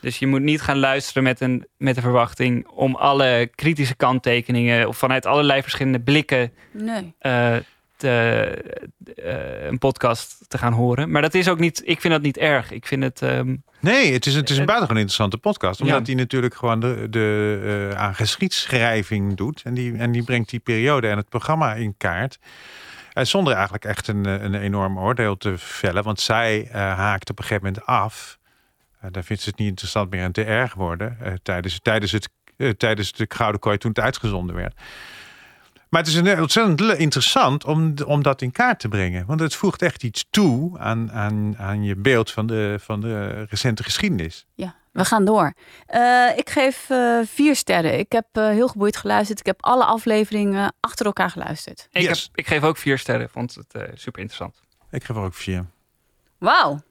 Dus je moet niet gaan luisteren met een, met de verwachting om alle kritische kanttekeningen. of vanuit allerlei verschillende blikken. Nee. eh, te, eh, een podcast te gaan horen. Maar dat is ook niet. Ik vind dat niet erg. Ik vind het. ehm, Nee, het is, het is een buitengewoon interessante podcast. Omdat Ja. hij natuurlijk gewoon de, de, eh, aan geschiedschrijving doet. En die, en die brengt die periode en het programma in kaart. Eh, zonder eigenlijk echt een, eh, een enorm oordeel te vellen. Want zij eh, haakt op een gegeven moment af. Eh, daar vindt ze het niet interessant meer en te erg worden. tijdens, tijdens, het, tijdens de Gouden Kooi toen het uitgezonden werd. Maar het is een, ontzettend interessant om, om dat in kaart te brengen. Want het voegt echt iets toe aan, aan, aan je beeld van de, van de recente geschiedenis. Ja, we gaan door. Eh, ik geef eh, vier sterren. Ik heb eh, heel geboeid geluisterd. Ik heb alle afleveringen achter elkaar geluisterd. ik, heb, ik geef ook vier sterren. Vond het super interessant. Ik geef er ook vier. Wauw.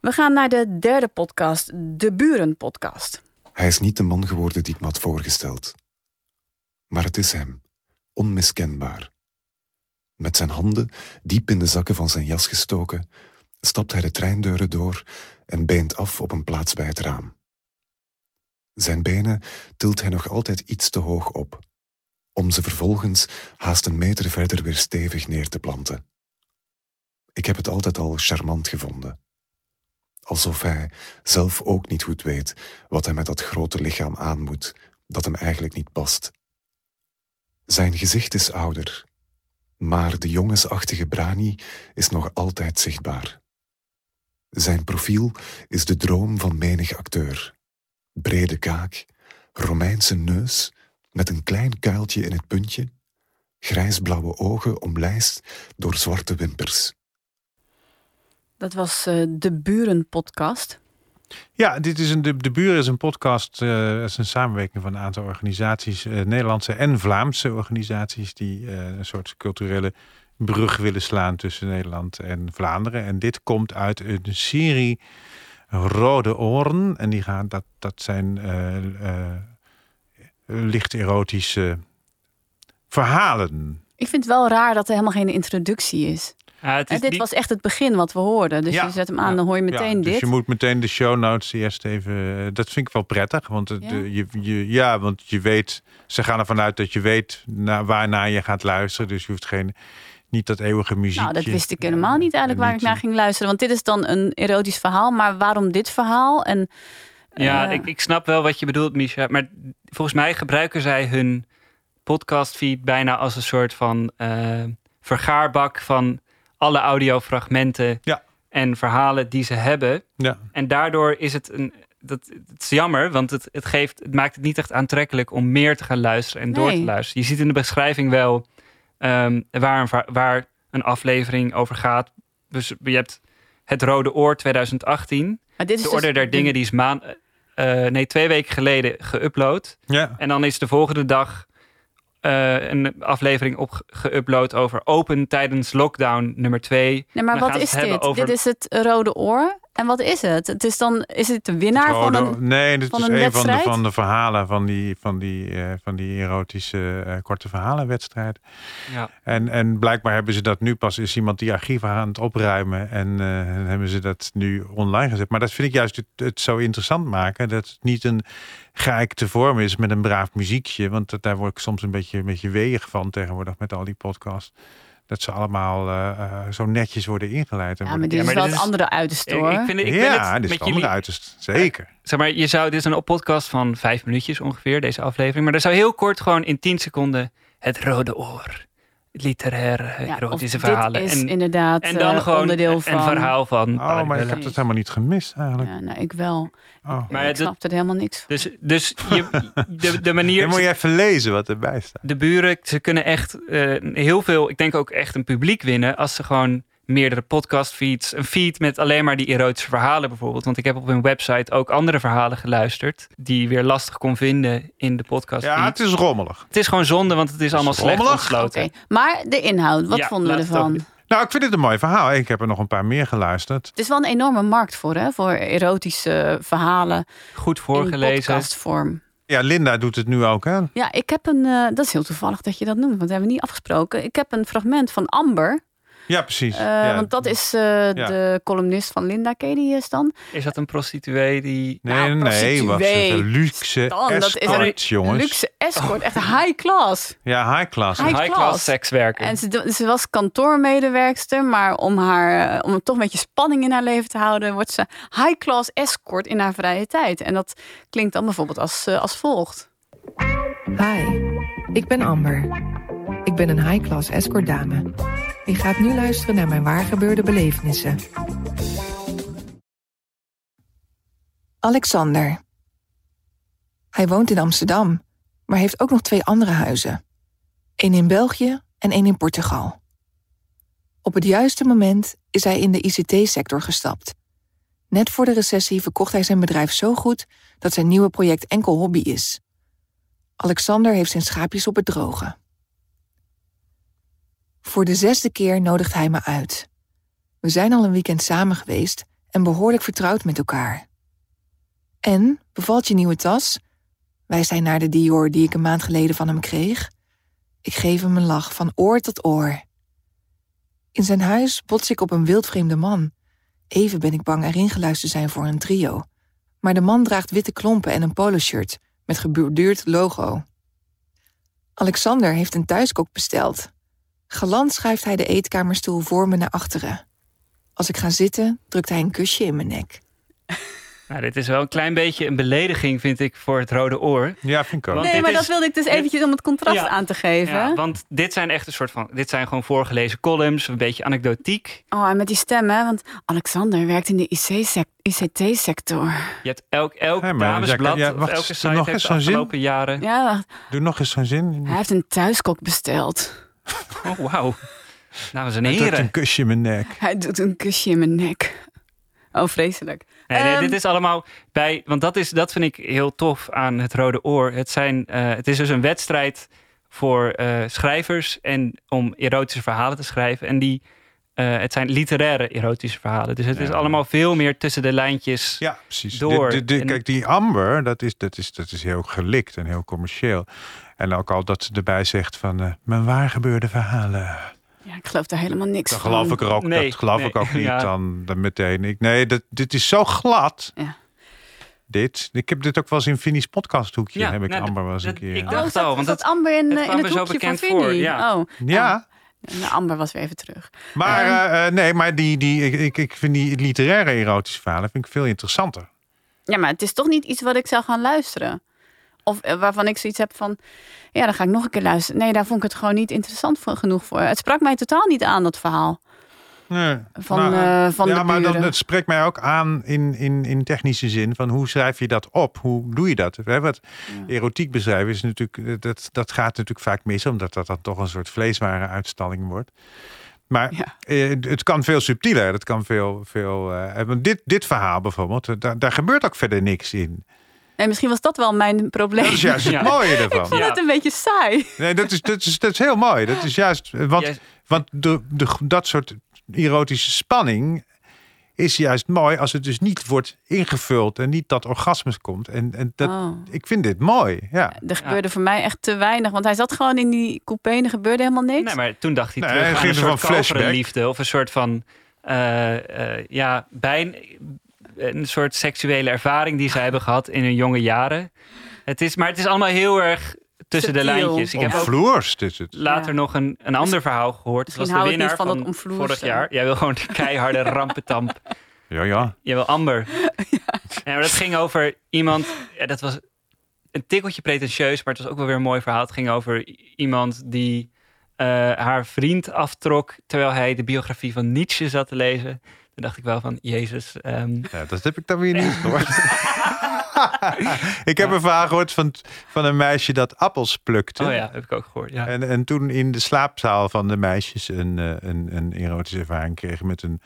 We gaan naar de derde podcast, de Buren podcast. Hij is niet de man geworden die ik me had voorgesteld. Maar het is hem, onmiskenbaar. Met zijn handen diep in de zakken van zijn jas gestoken, stapt hij de treindeuren door en beent af op een plaats bij het raam. Zijn benen tilt hij nog altijd iets te hoog op, om ze vervolgens haast een meter verder weer stevig neer te planten. Ik heb het altijd al charmant gevonden alsof hij zelf ook niet goed weet wat hij met dat grote lichaam aan moet, dat hem eigenlijk niet past. Zijn gezicht is ouder, maar de jongensachtige Brani is nog altijd zichtbaar. Zijn profiel is de droom van menig acteur. Brede kaak, Romeinse neus met een klein kuiltje in het puntje, grijsblauwe ogen omlijst door zwarte wimpers. Dat was eh, de Buren podcast. Ja, dit is een, de, de Buren is een podcast. eh het is een samenwerking van een aantal organisaties, eh, Nederlandse en Vlaamse organisaties, die eh, een soort culturele brug willen slaan tussen Nederland en Vlaanderen. En dit komt uit een serie Rode Oren. En die gaan, dat, dat zijn eh, eh, licht erotische verhalen. Ik vind het wel raar dat er helemaal geen introductie is. Ja, het En is dit was echt het begin wat we hoorden. Dus Ja. je zet hem aan, dan hoor je meteen ja, dit. Dus je moet meteen de show notes eerst even. eh, Dat vind ik wel prettig. Want het, de- je, je, ja, want je weet. Ze gaan ervan uit dat je weet naar, waarnaar je gaat luisteren. Dus je hoeft geen. Niet dat eeuwige muziek. Nou, dat wist ik helemaal niet eigenlijk waar ik naar ging luisteren. Want dit is dan een erotisch verhaal. Maar waarom dit verhaal? En, Ja, eh, ik, ik snap wel wat je bedoelt, Misha. Maar volgens mij gebruiken zij hun podcastfeed bijna als een soort van eh, vergaarbak van alle audiofragmenten en verhalen die ze hebben. Ja. En daardoor is het een. Dat, het is jammer, want het, het, geeft, het maakt het niet echt aantrekkelijk om meer te gaan luisteren en door te luisteren. Je ziet in de beschrijving wel ehm, waar, een, waar een aflevering over gaat. Dus je hebt het Rode Oor 2018. Maar dit is de dus orde der de- dingen die is maan, eh, nee, twee weken geleden geüpload. Ja. En dan is de volgende dag eh, een aflevering op geüpload over open tijdens lockdown nummer 2. Nee, maar wat is dit? Dit is het rode oor. En wat is het? Het is dan, is het de winnaar van Rode- een, nee, dit van is een een van de, van de verhalen van die, van die, eh, van die erotische eh, korte verhalenwedstrijd. Ja. En, en blijkbaar hebben ze dat nu pas, is iemand die archieven aan het opruimen en, eh, en hebben ze dat nu online gezet. Maar dat vind ik juist het, het zo interessant maken, dat het niet een geëikte vorm is met een braaf muziekje. Want dat, daar word ik soms een beetje, een beetje weeg van tegenwoordig met al die podcasts. Dat ze allemaal eh, eh, zo netjes worden ingeleid. En Ja, worden- maar dit is wel het andere uiterste hoor. Ik vind, het- ik vind ja, het dit is met het andere jullie- uiterst. Zeker. Zeg maar, je zou, dit is een podcast van vijf minuutjes ongeveer, deze aflevering. Maar er zou heel kort gewoon in tien seconden het rode oor. Literaire, Ja, erotische verhalen. is inderdaad, en dan eh, gewoon onderdeel een van- verhaal van. Oh, maar ik heb het helemaal niet gemist eigenlijk. Ja, nou, ik wel. Oh. Maar ik het- snap er helemaal niks van. Dus, dus je, de, de manier. Dan moet je even lezen wat erbij staat. de buren, ze kunnen echt eh, heel veel, ik denk ook echt een publiek winnen als ze gewoon meerdere podcastfeeds, een feed met alleen maar die erotische verhalen bijvoorbeeld. Want ik heb op hun website ook andere verhalen geluisterd die je weer lastig kon vinden in de podcast. Ja, het is rommelig. Het is gewoon zonde, want het is allemaal slecht rommelig? ontsloten. Oké, Maar de inhoud, wat Ja, vonden we het ervan? Nou, ik vind het een mooi verhaal. Ik heb er nog een paar meer geluisterd. Het is wel een enorme markt voor, hè? Voor erotische verhalen. Goed In voorgelezen. podcastvorm. Ja, Linda doet het nu ook, hè? Ja, ik heb een. eh, dat is heel toevallig dat je dat noemt, want we hebben niet afgesproken. Ik heb een fragment van Amber. Ja, precies. eh, ja. Want dat is eh, de columnist van Linda. Ken die is dan? Is dat een prostituee die... Nee, Nou, nee, wacht prostituee. Luxe dat is escort, een jongens. luxe escort, echt high class. Ja, high class. High high class. class sekswerker. En ze, was kantoormedewerkster, maar om, haar, eh, om toch een beetje spanning in haar leven te houden, wordt ze high class escort in haar vrije tijd. En dat klinkt dan bijvoorbeeld als, eh, als volgt. Hi, ik ben Amber. Ik ben een high-class escort dame. Je gaat nu luisteren naar mijn waargebeurde belevenissen. Alexander. Hij woont in Amsterdam, maar heeft ook nog twee andere huizen. Eén in België en één in Portugal. Op het juiste moment is hij in de ICT-sector gestapt. Net voor de recessie verkocht hij zijn bedrijf zo goed dat zijn nieuwe project enkel hobby is. Alexander heeft zijn schaapjes op het droge. Voor de zesde keer nodigt hij me uit. We zijn al een weekend samen geweest en behoorlijk vertrouwd met elkaar. En, bevalt je nieuwe tas? Wij zijn naar de Dior die ik een maand geleden van hem kreeg. Ik geef hem een lach van oor tot oor. In zijn huis bots ik op een wildvreemde man. Even ben ik bang erin geluisterd te zijn voor een trio. Maar de man draagt witte klompen en een poloshirt met geborduurd logo. Alexander heeft een thuiskok besteld. Galant schuift hij de eetkamerstoel voor me naar achteren. Als ik ga zitten, drukt hij een kusje in mijn nek. Nou, dit is wel een klein beetje een belediging, vind ik, voor het rode oor. Ja, vind ik ook. Want nee, maar is- dat wilde ik dus eventjes om het contrast Ja. aan te geven. Ja, want dit zijn echt een soort van. Dit zijn gewoon voorgelezen columns, een beetje anekdotiek. Oh, en met die stem, hè? Want Alexander werkt in de ICT-sector. Je hebt elk, elk damesblad ja, of wacht, elke site nog heeft eens de zo'n zin. afgelopen jaren. Ja, wacht. Doe nog eens zo'n zin. hij heeft een thuiskok besteld. Oh, wauw. Dames en Hij drukt heren. een kusje in mijn nek. Hij doet een kusje in mijn nek. Oh, vreselijk. Nee, nee, Ehm, dit is allemaal bij. Want dat, is, dat vind ik heel tof aan het Rode Oor. Het, zijn, eh, het is dus een wedstrijd voor eh, schrijvers en om erotische verhalen te schrijven. En die, eh, het zijn literaire erotische verhalen. Dus het is allemaal veel meer tussen de lijntjes Ja, precies. door. De- de- de- En- kijk, die Amber, dat is, dat, is, dat is heel gelikt en heel commercieel. En ook al dat ze erbij zegt van eh, mijn waar gebeurde verhalen. Ja, ik geloof daar helemaal niks Dan van. geloof ik er ook, Nee, dat geloof nee, ik ook niet ja. dan, dan meteen. Ik, nee, dat, dit is zo glad. Ja. Dit. Ik heb dit ook wel eens in Vinnie's podcasthoekje. Ja, heb ik nou, Amber wel eens een dat- keer. ik Oh, dacht al, want het- Amber in, het in hoekje van Vinnie? ja. Oh, ja, nou, Amber was weer even terug. maar, Ehm, eh, eh, nee, maar die, die, ik, ik, ik vind die literaire erotische verhalen vind ik veel interessanter. Ja, maar het is toch niet iets wat ik zou gaan luisteren. Of eh, waarvan ik zoiets heb van, ja, dan ga ik nog een keer luisteren. Nee, daar vond ik het gewoon niet interessant voor, genoeg voor. Het sprak mij totaal niet aan, dat verhaal. Nee. Van, Maar, eh, van ja, de maar dan, het spreekt mij ook aan in, in, in technische zin van hoe schrijf je dat op? Hoe doe je dat? Hè, Wat erotiek beschrijven is natuurlijk, eh, dat, dat gaat natuurlijk vaak mis, omdat dat dan toch een soort vleesware uitstalling wordt. Maar eh, het kan veel subtieler. Het kan veel. veel eh, dit, dit verhaal bijvoorbeeld, daar, daar gebeurt ook verder niks in. Nee, misschien was dat wel mijn probleem. Dat is juist het mooie ervan. ik vond het een beetje saai. Nee, dat is, dat is, dat is heel mooi. Dat is juist. eh, Want, want de, de, dat soort erotische spanning is juist mooi als het dus niet wordt ingevuld en niet dat orgasmus komt. En, en dat, Oh. ik vind dit mooi. Ja. Er gebeurde voor mij echt te weinig. Want hij zat gewoon in die coupé en er gebeurde helemaal niks. Nee, maar toen dacht hij Nee, terug hij aan een soort van liefde. Of een soort van, eh, eh, ja, bijna een soort seksuele ervaring die zij hebben gehad in hun jonge jaren. Het is, maar het is allemaal heel erg tussen de lijntjes. Ik heb ook Omvloerst is het. later nog een, een ander verhaal gehoord. Het was de winnaar van van, vorig jaar. Jij wil gewoon de keiharde rampetamp. Ja, ja. Je wil Amber. Ja. maar dat ging over iemand. Ja, dat was een tikkeltje pretentieus, maar het was ook wel weer een mooi verhaal. Het ging over iemand die eh, haar vriend aftrok terwijl hij de biografie van Nietzsche zat te lezen. Toen dacht ik wel van, Jezus. ehm, Ja, dat heb ik dan weer niet gehoord. ik heb een verhaal gehoord van, van een meisje dat appels plukte. Oh ja, heb ik ook gehoord. Ja. En, en toen in de slaapzaal van de meisjes een, eh, een, een erotische ervaring kreeg met een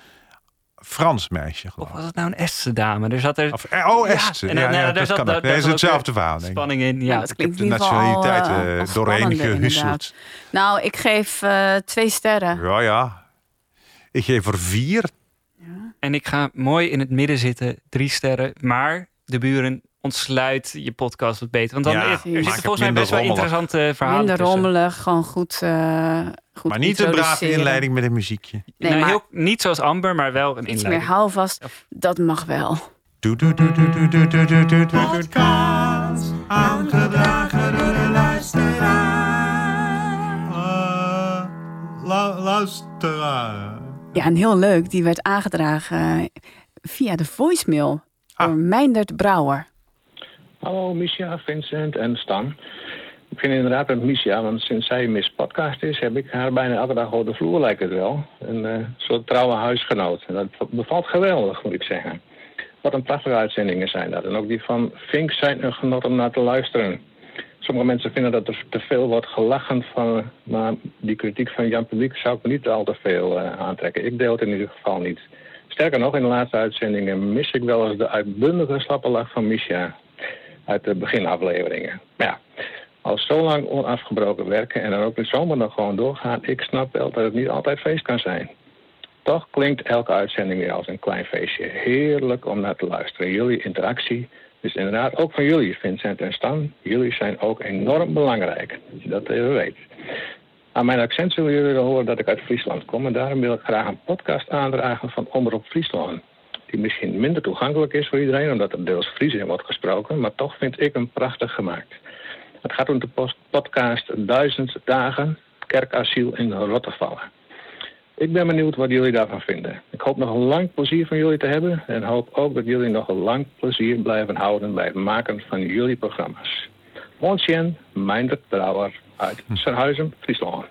Frans meisje. Geloof. Of was het nou een Estse dame? Er zat er... Of, eh, oh, Ja, Estse. en Ja, dan- ja, nou, dat kan daar- Nee, het is ook hetzelfde verhaal, denk ik. Spanning in, ja. dat klinkt de nationaliteit al, eh, eh, al doorheen inderdaad. Nou, ik geef eh, twee sterren. Ja, ja. Ik geef er vier. En ik ga mooi in het midden zitten, drie sterren. Maar de buren ontsluit je podcast wat beter. Want dan ja, er zitten volgens mij best wel interessante verhalen Minder rommelig, gewoon eh, goed, Maar niet een brave inleiding met een muziekje. Nee, nou, heel, niet zoals Amber, maar wel een iets inleiding. Iets meer houvast, dat mag wel. Podcast aan luisteraar. Eh, ja, en heel leuk, die werd aangedragen via de voicemail Ah. door Meindert Brouwer. Hallo Misha, Vincent en Stan. Ik vind inderdaad met Misha, want sinds zij Miss Podcast is, heb ik haar bijna elke dag op de vloer, lijkt het wel. Een eh, soort trouwe huisgenoot. En dat bevalt geweldig, moet ik zeggen. Wat een prachtige uitzendingen zijn dat. En ook die van Fink zijn een genot om naar te luisteren. Sommige mensen vinden dat er te veel wordt gelachen van, maar die kritiek van Jan Publiek zou ik me niet al te veel eh, aantrekken. Ik deel het in ieder geval niet. Sterker nog, in de laatste uitzendingen mis ik wel eens de uitbundige slappe lach van Misha uit de beginafleveringen. Maar ja, als zo lang onafgebroken werken en dan ook de zomer nog gewoon doorgaan, ik snap wel dat het niet altijd feest kan zijn. Toch klinkt elke uitzending weer als een klein feestje. Heerlijk om naar te luisteren. Jullie interactie is inderdaad ook van jullie, Vincent en Stan. Jullie zijn ook enorm belangrijk, dat je dat even weet. Aan mijn accent zullen jullie horen dat ik uit Friesland kom. En daarom wil ik graag een podcast aandragen van Omroep Friesland. Die misschien minder toegankelijk is voor iedereen, omdat er deels Fries in wordt gesproken. Maar toch vind ik hem prachtig gemaakt. Het gaat om de podcast Duizend Dagen Kerkasiel in Rottevallen. Ik ben benieuwd wat jullie daarvan vinden. Ik hoop nog een lang plezier van jullie te hebben. En hoop ook dat jullie nog een lang plezier blijven houden bij het maken van jullie programma's. Montjen, Meindert Brouwer uit Serhuizen, Friesland.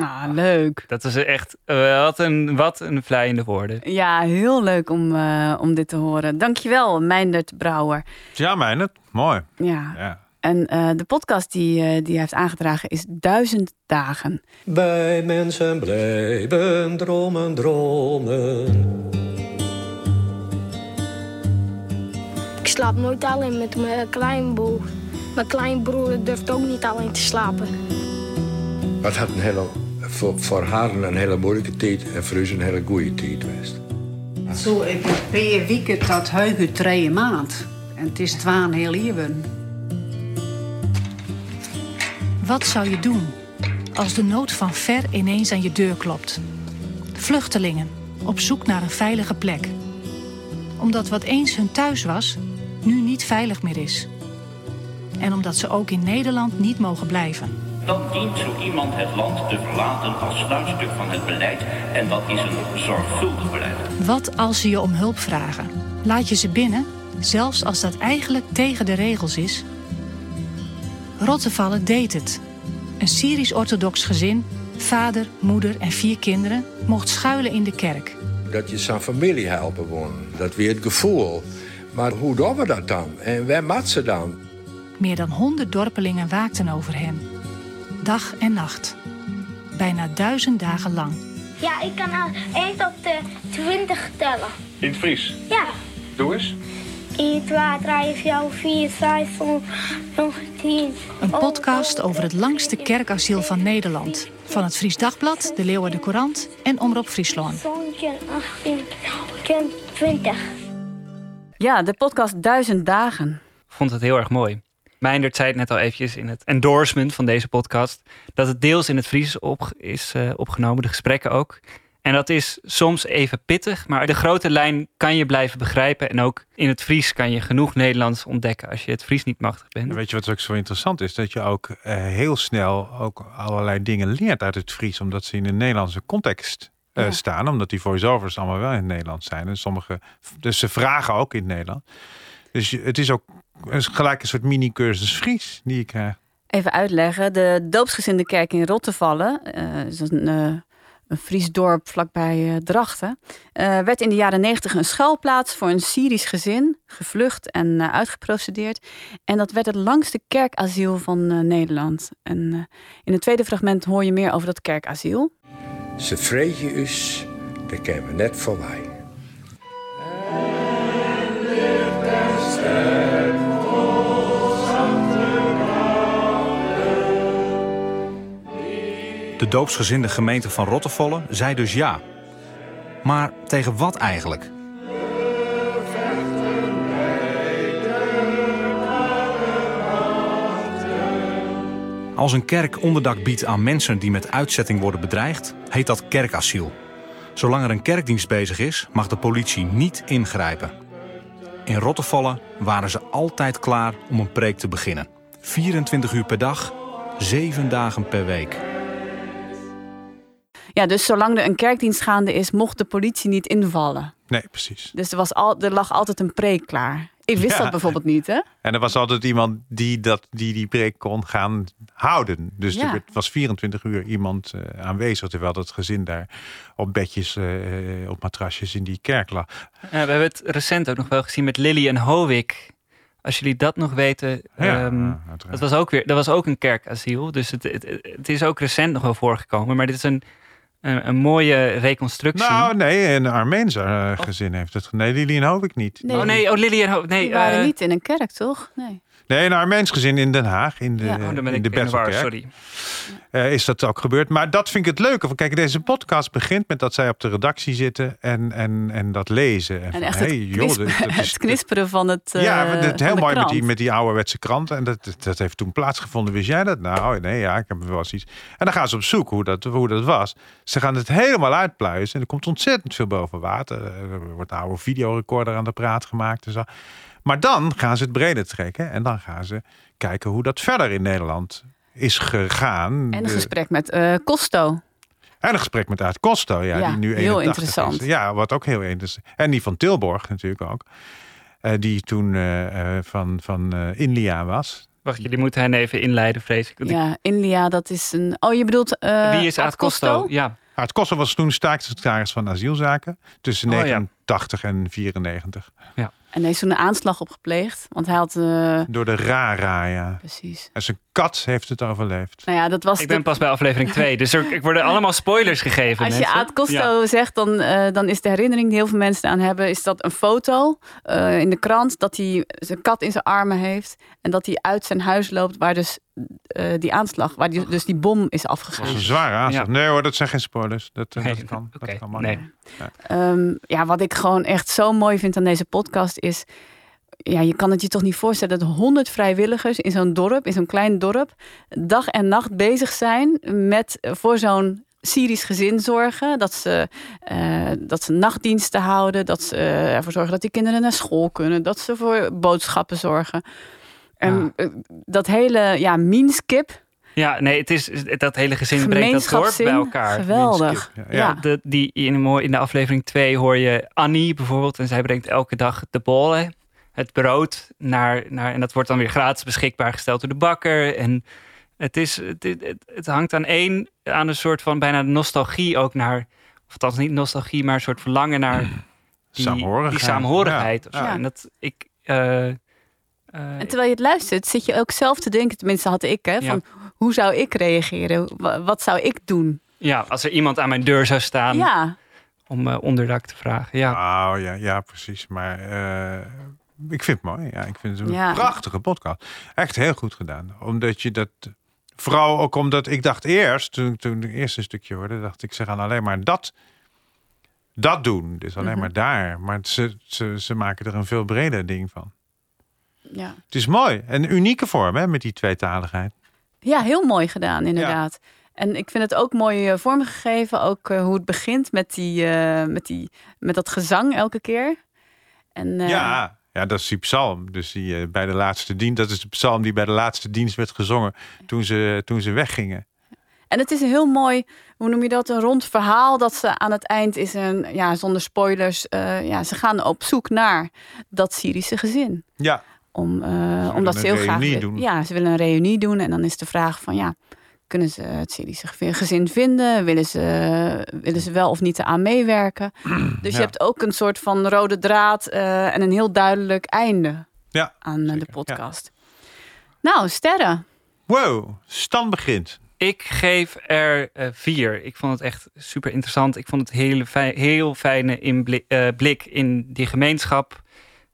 Ah, leuk. Dat is echt, eh, wat een, wat een vlijende woorden. Ja, heel leuk om, eh, om dit te horen. Dankjewel, Meindert Brouwer. Ja, mijne. Mooi. Ja. Ja. En eh, de podcast die, eh, die hij heeft aangedragen is Duizend Dagen. Wij mensen blijven dromen, dromen. Ik slaap nooit alleen met mijn kleinbroer. Mijn kleinbroer durft ook niet alleen te slapen. Het had een hele, voor, voor haar een hele moeilijke tijd en voor ons een hele goede tijd geweest. Zo, ik heb twee weken tot heugen drie maand. En het is twaalf heel even. Wat zou je doen als de nood van ver ineens aan je deur klopt. Vluchtelingen op zoek naar een veilige plek. Omdat wat eens hun thuis was, nu niet veilig meer is. En omdat ze ook in Nederland niet mogen blijven. Dan dient zo iemand het land te verlaten als sluitstuk van het beleid. En dat is een zorgvuldig beleid. Wat als ze je om hulp vragen? Laat je ze binnen, zelfs als dat eigenlijk tegen de regels is? Rottevallen deed het. Een Syrisch-orthodox gezin, vader, moeder en vier kinderen, mocht schuilen in de kerk. Dat je zijn familie helpen wonen. Dat weer het gevoel. Maar hoe doen we dat dan? En waar maakt ze dan? Meer dan honderd dorpelingen waakten over hen. Dag en nacht. Bijna duizend dagen lang. Ja, ik kan al 1 tot de 20 tellen. In het Fries. Ja. Doe eens. 1, 2, 3, 4, 5, 6, 7, 10. Een podcast over het langste kerkasiel van Nederland. Van het Fries Dagblad, de Leeuwen de Courant en Omroep Friesland. 18, 20. Ja, de podcast Duizend Dagen. Ik vond het heel erg mooi. Meindert zei het net al eventjes in het endorsement van deze podcast... dat het deels in het Fries op, is uh, opgenomen, de gesprekken ook. En dat is soms even pittig, maar de grote lijn kan je blijven begrijpen. En ook in het Fries kan je genoeg Nederlands ontdekken als je het Fries niet machtig bent. Weet je wat ook zo interessant is? Dat je ook uh, heel snel ook allerlei dingen leert uit het Fries, omdat ze in een Nederlandse context uh, ja. staan. Omdat die voice-overs allemaal wel in het Nederlands zijn. En sommige, dus ze vragen ook in het Nederland. Dus het is ook gelijk een soort mini-cursus Fries die je krijgt. Even uitleggen. De doopsgezinde kerk in Rottevallen, uh, is een, uh, een Fries dorp vlakbij uh, Drachten, werd in de jaren negentig een schuilplaats voor een Syrisch gezin, gevlucht en uitgeprocedeerd. En dat werd het langste kerkasiel van Nederland. En in het tweede fragment hoor je meer over dat kerkasiel. Ze vregen us, daar we net voorbij. De doopsgezinde gemeente van Rottevolle zei dus ja. Maar tegen wat eigenlijk? Als een kerk onderdak biedt aan mensen die met uitzetting worden bedreigd, heet dat kerkasiel. Zolang er een kerkdienst bezig is, mag de politie niet ingrijpen. In Rottevolle waren ze altijd klaar om een preek te beginnen. 24 uur per dag, 7 dagen per week. Ja, dus zolang er een kerkdienst gaande is, mocht de politie niet invallen. Nee, precies. Dus er, was al, er lag altijd een preek klaar. Ik wist ja. dat bijvoorbeeld niet, hè? En er was altijd iemand die dat, die, die preek kon gaan houden. Dus ja. er was 24 uur iemand uh, aanwezig, terwijl het gezin daar op bedjes, uh, op matrasjes in die kerk lag. Uh, we hebben het recent ook nog wel gezien met Lily en Howick. Als jullie dat nog weten, ja, um, dat, was ook weer, dat was ook een kerkasiel. Dus het, het, het is ook recent nog wel voorgekomen. Maar dit is een, een, een, mooie reconstructie. Nou, nee, een Armeense uh, gezin heeft het. Nee, Lily en Hovik niet. Nee. Oh nee, oh Lily en Hovik. Nee, Die waren uh, niet in een kerk, toch? Nee. Nee, een Armeens gezin in Den Haag, in de, ja. oh, in de Bethelkerk. Sorry. Uh, is dat ook gebeurd. Maar dat vind ik het leuke. Kijk, deze podcast begint met dat zij op de redactie zitten en, en, en dat lezen. En, en echt hey, het, joh, dat, dat is, het knisperen van het uh, Ja, het heel mooi krant. met die, met die ouderwetse kranten. En dat, dat heeft toen plaatsgevonden. Wist jij dat? Nou, nee, ja, ik heb wel eens iets. En dan gaan ze op zoek hoe dat, hoe dat was. Ze gaan het helemaal uitpluizen. En er komt ontzettend veel boven water. Er wordt een oude videorecorder aan de praat gemaakt en zo. Maar dan gaan ze het breder trekken. En dan gaan ze kijken hoe dat verder in Nederland is gegaan. En een gesprek met uh, Costo. En een gesprek met Aad Costo, ja, ja die nu heel interessant. Is. Ja, wat ook heel interessant. En die van Tilborg natuurlijk ook. Uh, die toen uh, van, van Inlia was. Wacht, jullie moeten hen even inleiden, vrees ik. Ja, Inlia, dat is een... Oh, je bedoelt Wie is Aad Costo? Costo? Ja. Aad Costo was toen staatssecretaris van asielzaken. Tussen oh, 89 ja. en 94. Ja. En hij is toen een aanslag op gepleegd. Want hij had... Uh... Door de Rara, ja. Precies. En zijn kat heeft het overleefd. Nou ja, dat was ik ben de... pas bij aflevering 2. dus er worden allemaal spoilers gegeven. Als mensen. je Aad Costo ja. zegt, dan, uh, dan is de herinnering die heel veel mensen aan hebben... is dat een foto uh, in de krant dat hij zijn kat in zijn armen heeft... en dat hij uit zijn huis loopt waar dus die aanslag... waar die, dus die bom is afgegaan. Dat is een zware aanslag. Ja. Nee hoor, dat zijn geen spoilers. Dat, nee, dat kan, okay. dat kan maar nee. Ja. Um, ja, wat ik gewoon echt zo mooi vind aan deze podcast is ja, je kan het je toch niet voorstellen dat honderd vrijwilligers in zo'n dorp, in zo'n klein dorp, dag en nacht bezig zijn met eh, voor zo'n Syrisch gezin zorgen. Dat ze, eh, dat ze nachtdiensten houden. Dat ze ervoor zorgen dat die kinderen naar school kunnen. Dat ze voor boodschappen zorgen. En eh, dat hele ja, Minskip. Ja, nee, het is dat hele gezin brengt dat dorp bij elkaar. Geweldig. Ja, Ja. De, die in, mooi- in de aflevering 2 hoor je Annie bijvoorbeeld. En zij brengt elke dag de bollen, het brood, naar, naar. En dat wordt dan weer gratis beschikbaar gesteld door de bakker. En het, is, het, het, het hangt aan één, aan een soort van bijna nostalgie ook naar. Of althans niet nostalgie, maar een soort verlangen naar die Saamhorigheid. Die saamhorigheid Ja. En dat ik. eh, eh, En terwijl je het luistert, zit je ook zelf te denken, tenminste had ik, hè, van hoe zou ik reageren? Wa- Wat zou ik doen? ja, als er iemand aan mijn deur zou staan Ja, om eh, onderdak te vragen. Ja. Oh ja, ja, precies. Maar eh, ik vind het mooi. Ja, ik vind het een Ja. prachtige podcast. Echt heel goed gedaan. Omdat je dat. Vooral ook omdat ik dacht eerst, toen, toen ik het eerste stukje hoorde, dacht ik, ze gaan alleen maar dat, dat doen. Dus alleen Mhm. maar daar. Maar ze, ze, ze maken er een veel breder ding van. ja. Het is mooi. Een unieke vorm, hè, met die tweetaligheid. ja, heel mooi gedaan inderdaad. En ik vind het ook mooi eh, vormgegeven, ook eh, hoe het begint met, die, eh, met, die, met dat gezang elke keer. En, Ja, ja, dat is die psalm. Dus die eh, bij de laatste dienst, dat is de psalm die bij de laatste dienst werd gezongen toen ze, toen ze weggingen. En het is een heel mooi, hoe noem je dat, een rond verhaal dat ze aan het eind is een, ja, zonder spoilers, eh, ja, ze gaan op zoek naar dat Syrische gezin. Ja. Om, willen omdat ze heel graag doen. Ja, ze willen een reunie doen. En dan is de vraag van ja, kunnen ze het Syrische ge- gezin vinden? Willen ze, willen ze wel of niet eraan meewerken? Dus Ja. je hebt ook een soort van rode draad eh, en een heel duidelijk einde Ja, aan eh, de podcast. Nou, sterren. Wow, Stan begint. Ik geef er eh, vier. Ik vond het echt super interessant. Ik vond het hele fijn, heel fijne inblik, eh, blik in die gemeenschap.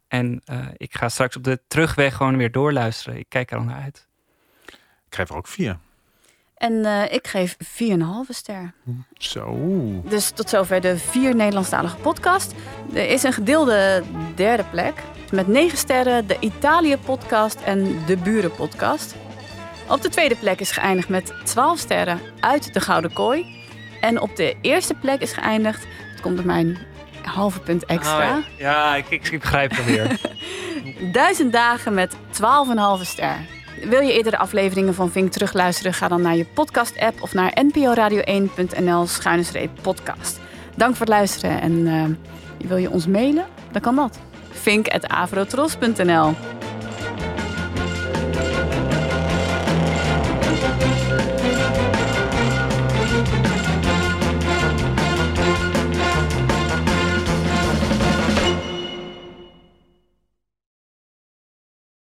En eh, ik ga straks op de terugweg gewoon weer doorluisteren. Ik kijk er al naar uit. Ik geef er ook vier. En eh, ik geef 4,5 ster. Zo. Dus tot zover de vier Nederlandstalige podcast. Er is een gedeelde derde plek. Met negen sterren de Italië-podcast en de Buren-podcast. Op de tweede plek is geëindigd met 12 sterren uit de Gouden Kooi. En op de eerste plek is geëindigd, het komt op mijn halve punt extra, Oh, ja, ik, ik, ik begrijp het weer. Duizend dagen met 12,5 ster. Wil je eerdere afleveringen van Vink terugluisteren? Ga dan naar je podcast-app of naar nporadio1.nl schuine podcast. Dank voor het luisteren en eh, wil je ons mailen? Dan kan dat. vink.avrotros.nl